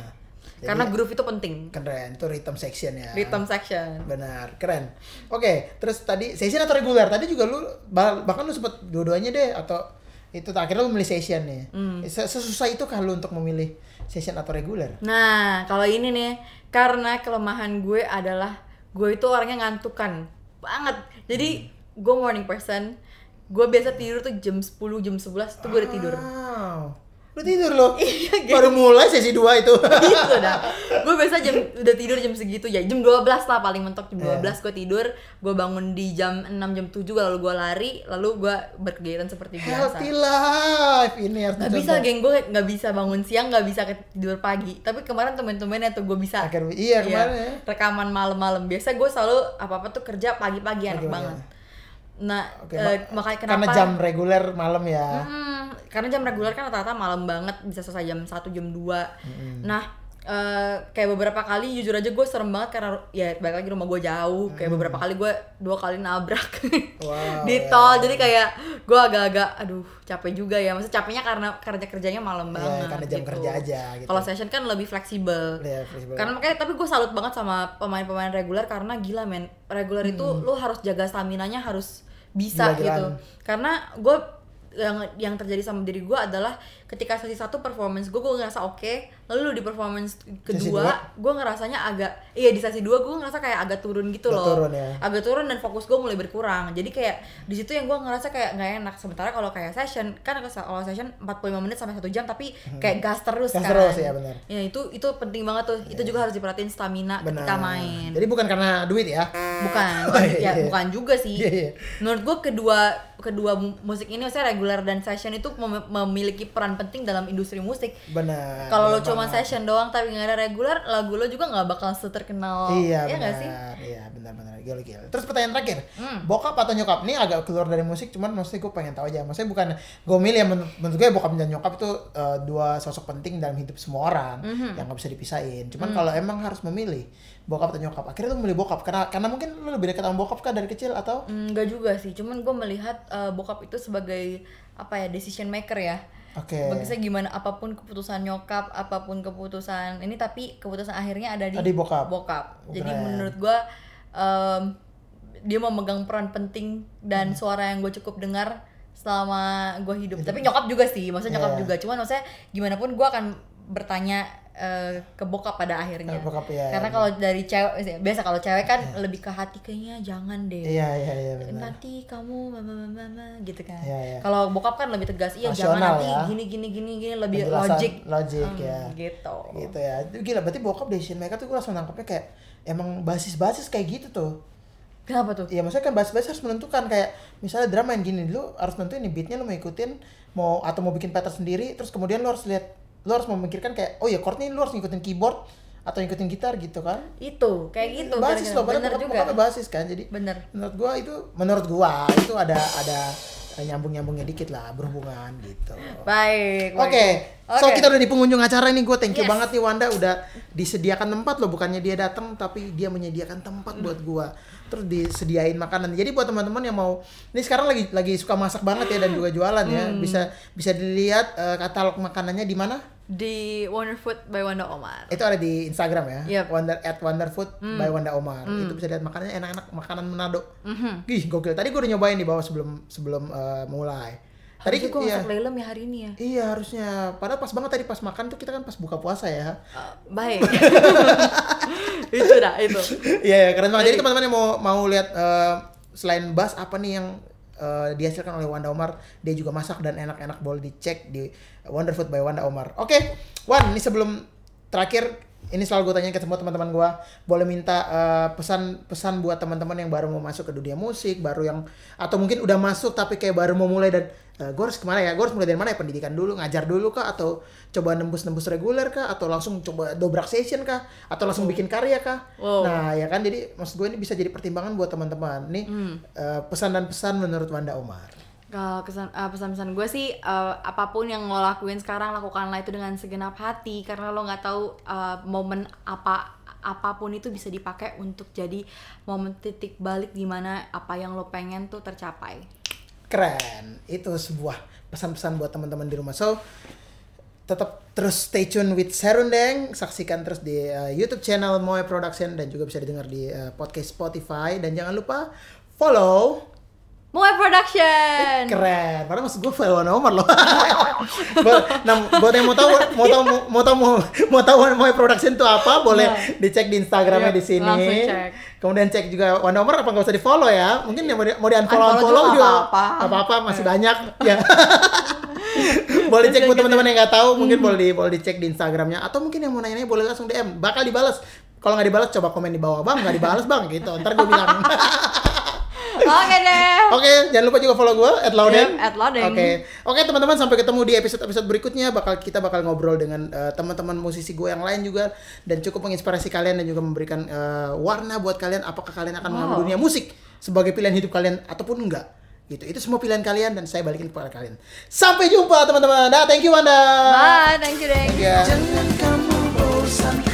Jadi, Karena groove itu penting. keren, itu rhythm section ya. Rhythm section. Benar, keren. Oke, terus tadi session atau reguler? Tadi juga lu bah- bahkan lu sempet dua-duanya deh atau itu akhirnya lu memilih session nih. Hmm. Se- Sesusah itu kah lu untuk memilih session atau reguler? Nah, kalau ini nih, karena kelemahan gue adalah gue itu orangnya ngantukan banget. Jadi gue morning person. Gue biasa tidur tuh jam 10, jam 11 tuh gue udah tidur. Wow. Lu tidur lo? [LAUGHS] Iya, gitu. Baru mulai sesi 2 itu. [LAUGHS] gitu dah. Gue biasa jam udah tidur jam segitu ya. Jam 12 lah paling mentok jam 12 Iya. gue tidur. Gue bangun di jam 6 jam 7 lalu gue lari, lalu gue berkegiatan seperti biasa. Healthy life ini harus Gak bisa geng gue nggak bisa bangun siang nggak bisa tidur pagi tapi kemarin temen-temennya tuh gue bisa Akhir- iya, kemarin ya. rekaman malam-malam biasa gue selalu apa apa tuh kerja pagi-pagi enak banget nah Oke, eh, mak- makanya kenapa Karena jam reguler malam ya. Hmm, karena jam reguler kan rata-rata malam banget bisa selesai jam 1 jam 2 nah eh, kayak beberapa kali jujur aja gue serem banget karena ya balik lagi rumah gue jauh kayak beberapa kali gue dua kali nabrak [LAUGHS] Wow, di ya. tol jadi kayak gue agak-agak aduh capek juga ya maksudnya capeknya karena kerja kerjanya malam Iya, banget karena jam gitu. kerja aja gitu. kalau session kan lebih fleksibel Iya, fleksibel. karena makanya tapi gue salut banget sama pemain-pemain reguler karena gila men reguler itu lu harus jaga stamina nya harus bisa. Gila-gilaan. gitu karena gue yang yang terjadi sama diri gue adalah ketika sesi satu performance gue gue ngerasa oke lalu di performance kedua gue ngerasanya agak iya di sesi dua gue ngerasa kayak agak turun gitu loh turun ya. agak turun dan fokus gue mulai berkurang jadi kayak di situ yang gue ngerasa kayak nggak enak sementara kalau kayak session kan kalau session 45 menit sampai satu jam tapi kayak gas terus Hmm. Gas kan terus, ya, benar. ya itu itu penting banget tuh itu juga harus diperhatiin stamina Benar. ketika main Jadi bukan karena duit ya. [LAUGHS] bukan Oh, iya, ya iya. bukan juga sih Iya, iya. menurut gue kedua kedua mu- musik ini maksudnya regular dan session itu mem- memiliki peran penting dalam industri musik Benar. kalau lo cuma banget. session doang tapi nggak ada regular lagu lo juga nggak bakal seterkenal Iya ya benar. sih Iya benar benar. Gila gila. Terus pertanyaan terakhir. Hmm. Bokap atau nyokap? Ini agak keluar dari musik cuman maksudnya gue pengen tahu aja. Maksudnya bukan gue milih ya menurut, menurut gue bokap dan nyokap itu eh, dua sosok penting dalam hidup semua orang Mhm. yang nggak bisa dipisahin. Cuman Hmm. kalau emang harus memilih bokap atau nyokap, akhirnya lu milih bokap karena karena mungkin lu lebih dekat sama bokap kan dari kecil atau Enggak juga sih, cuman gue melihat uh, bokap itu sebagai apa ya decision maker ya. Oke. Bagi saya gimana apa pun keputusan nyokap, apa pun keputusan ini tapi keputusan akhirnya ada di, Ada di bokap. Bokap. Jadi Keren. menurut gue um, dia memegang peran penting Hmm. dan suara yang gue cukup dengar selama gue hidup. Tapi nyokap juga sih, maksudnya nyokap Iya. juga. Cuman maksudnya gimana pun gue akan bertanya uh, ke bokap pada akhirnya. Ke bokap, ya, Karena ya. kalau dari cewek biasa kalau cewek kan lebih ke hati kayaknya jangan deh Iya iya iya benar. nanti kamu mama mama mama gitu kan Iya, iya. kalau bokap kan lebih tegas iya jangan Rasional nanti ya. gini gini gini gini lebih Penjelasan logik logik, Hmm, ya. gitu gitu ya gila berarti bokap decision maker tuh gue langsung nangkepnya kayak emang basis-basis kayak gitu tuh kenapa tuh Iya maksudnya kan basis-basis harus menentukan kayak misalnya drama main gini dulu harus nentuin nih beatnya lo mau ikutin mau atau mau bikin pattern sendiri terus kemudian lo harus lihat lo harus memikirkan kayak oh ya chord nih lo harus ngikutin keyboard atau ngikutin gitar gitu kan itu kayak gitu basis kira-kira. lo bener bokap juga basis kan jadi bener menurut gua itu menurut gua itu ada ada nyambung nyambungnya dikit lah berhubungan gitu baik Oke, baik. so Oke. kita udah di pengunjung acara nih. Gue thank you Yes. banget nih Wanda udah disediakan tempat loh, bukannya dia datang tapi dia menyediakan tempat Hmm. buat gua. Terus disediain makanan. Jadi buat teman-teman yang mau, ini sekarang lagi lagi suka masak banget ya dan juga jualan ya. Hmm. Bisa bisa dilihat eh, katalog makanannya di mana? di Wonder Food by Wanda Omar Itu ada di Instagram ya. Yep. Wonder at Wonderfood Hmm. by Wanda Omar. Itu bisa lihat makanannya enak-enak makanan Manado. Mhm. Gih, gokil. Tadi gue udah nyobain di bawah sebelum sebelum eh, mulai. Tadi Harusnya gue iya. masak lelem ya hari ini ya Iya harusnya. Padahal pas banget tadi pas makan tuh kita kan pas buka puasa ya. Uh, baik [LAUGHS] itu dah itu Iya, yeah, keren banget. Jadi teman-teman yang mau mau lihat eh, selain bass apa nih yang eh, dihasilkan oleh Wanda Omar, dia juga masak dan enak-enak boleh dicek di Wonder Food by Wanda Omar. Oke, Wan, ini sebelum terakhir ini selalu gue tanya ke semua teman-teman gue boleh minta eh, pesan-pesan buat teman-teman yang baru mau masuk ke dunia musik baru yang atau mungkin udah masuk tapi kayak baru mau mulai dan gue harus ke mana ya? Gue harus mulai dari mana ya? Pendidikan dulu ngajar dulu kah? Atau coba nembus-nembus reguler kah? Atau langsung coba dobrak session kah? Atau langsung bikin karya kah? Wow. nah ya kan? Jadi maksud gue ini bisa jadi pertimbangan buat teman-teman. Nih eh, pesan dan pesan menurut Wanda Omar Kalau kesan eh, pesan-pesan gue sih eh, apa pun yang lo lakuin sekarang lakukanlah itu dengan segenap hati. Karena lo nggak tahu eh, momen apa apa pun itu bisa dipakai untuk jadi momen titik balik di mana apa yang lo pengen tuh tercapai. keren. Itu sebuah pesan-pesan buat teman-teman di rumah. So tetap terus stay tune with Serundeng saksikan terus di uh, YouTube channel Moe Production dan juga bisa didengar di uh, podcast Spotify. Dan jangan lupa follow Moe Production. keren. Padahal maksud gue follow nomor loh. [LAUGHS] Nah, buat yang mau tahu mau tahu mau tahu mau, mau tahu Moe Production itu apa boleh Nah. dicek di Instagramnya Yap, di sini. langsung cek. kemudian cek juga Wanda Omar apa nggak usah di follow ya? Mungkin yang mau di, mau di unfollow Unfollow unfollow juga nggak apa-apa. nggak apa-apa masih banyak. [LAUGHS] Ya. [LAUGHS] Boleh cek buat teman-teman yang nggak tahu mungkin boleh di boleh dicek di Instagramnya. Atau mungkin yang mau nanya-nanya boleh langsung DM bakal dibalas. Kalau nggak dibalas coba komen di bawah bang nggak dibalas bang. Gitu. Ntar gue bilang Oke deh. Oke, jangan lupa juga follow gue at Lauden. Yep, at Lauden. Oke, oke teman-teman sampai ketemu di episode-episode berikutnya. Bakal kita bakal ngobrol dengan eh, teman-teman musisi gue yang lain juga dan cukup menginspirasi kalian dan juga memberikan eh, warna buat kalian. Apakah kalian akan mengambil Wow. dunia musik sebagai pilihan hidup kalian ataupun enggak? Gitu. Itu semua pilihan kalian dan saya balikin kepada kalian. Sampai jumpa teman-teman. Dah, thank you Wanda. Bye, thank you, Deng. Thank you. Jangan kamu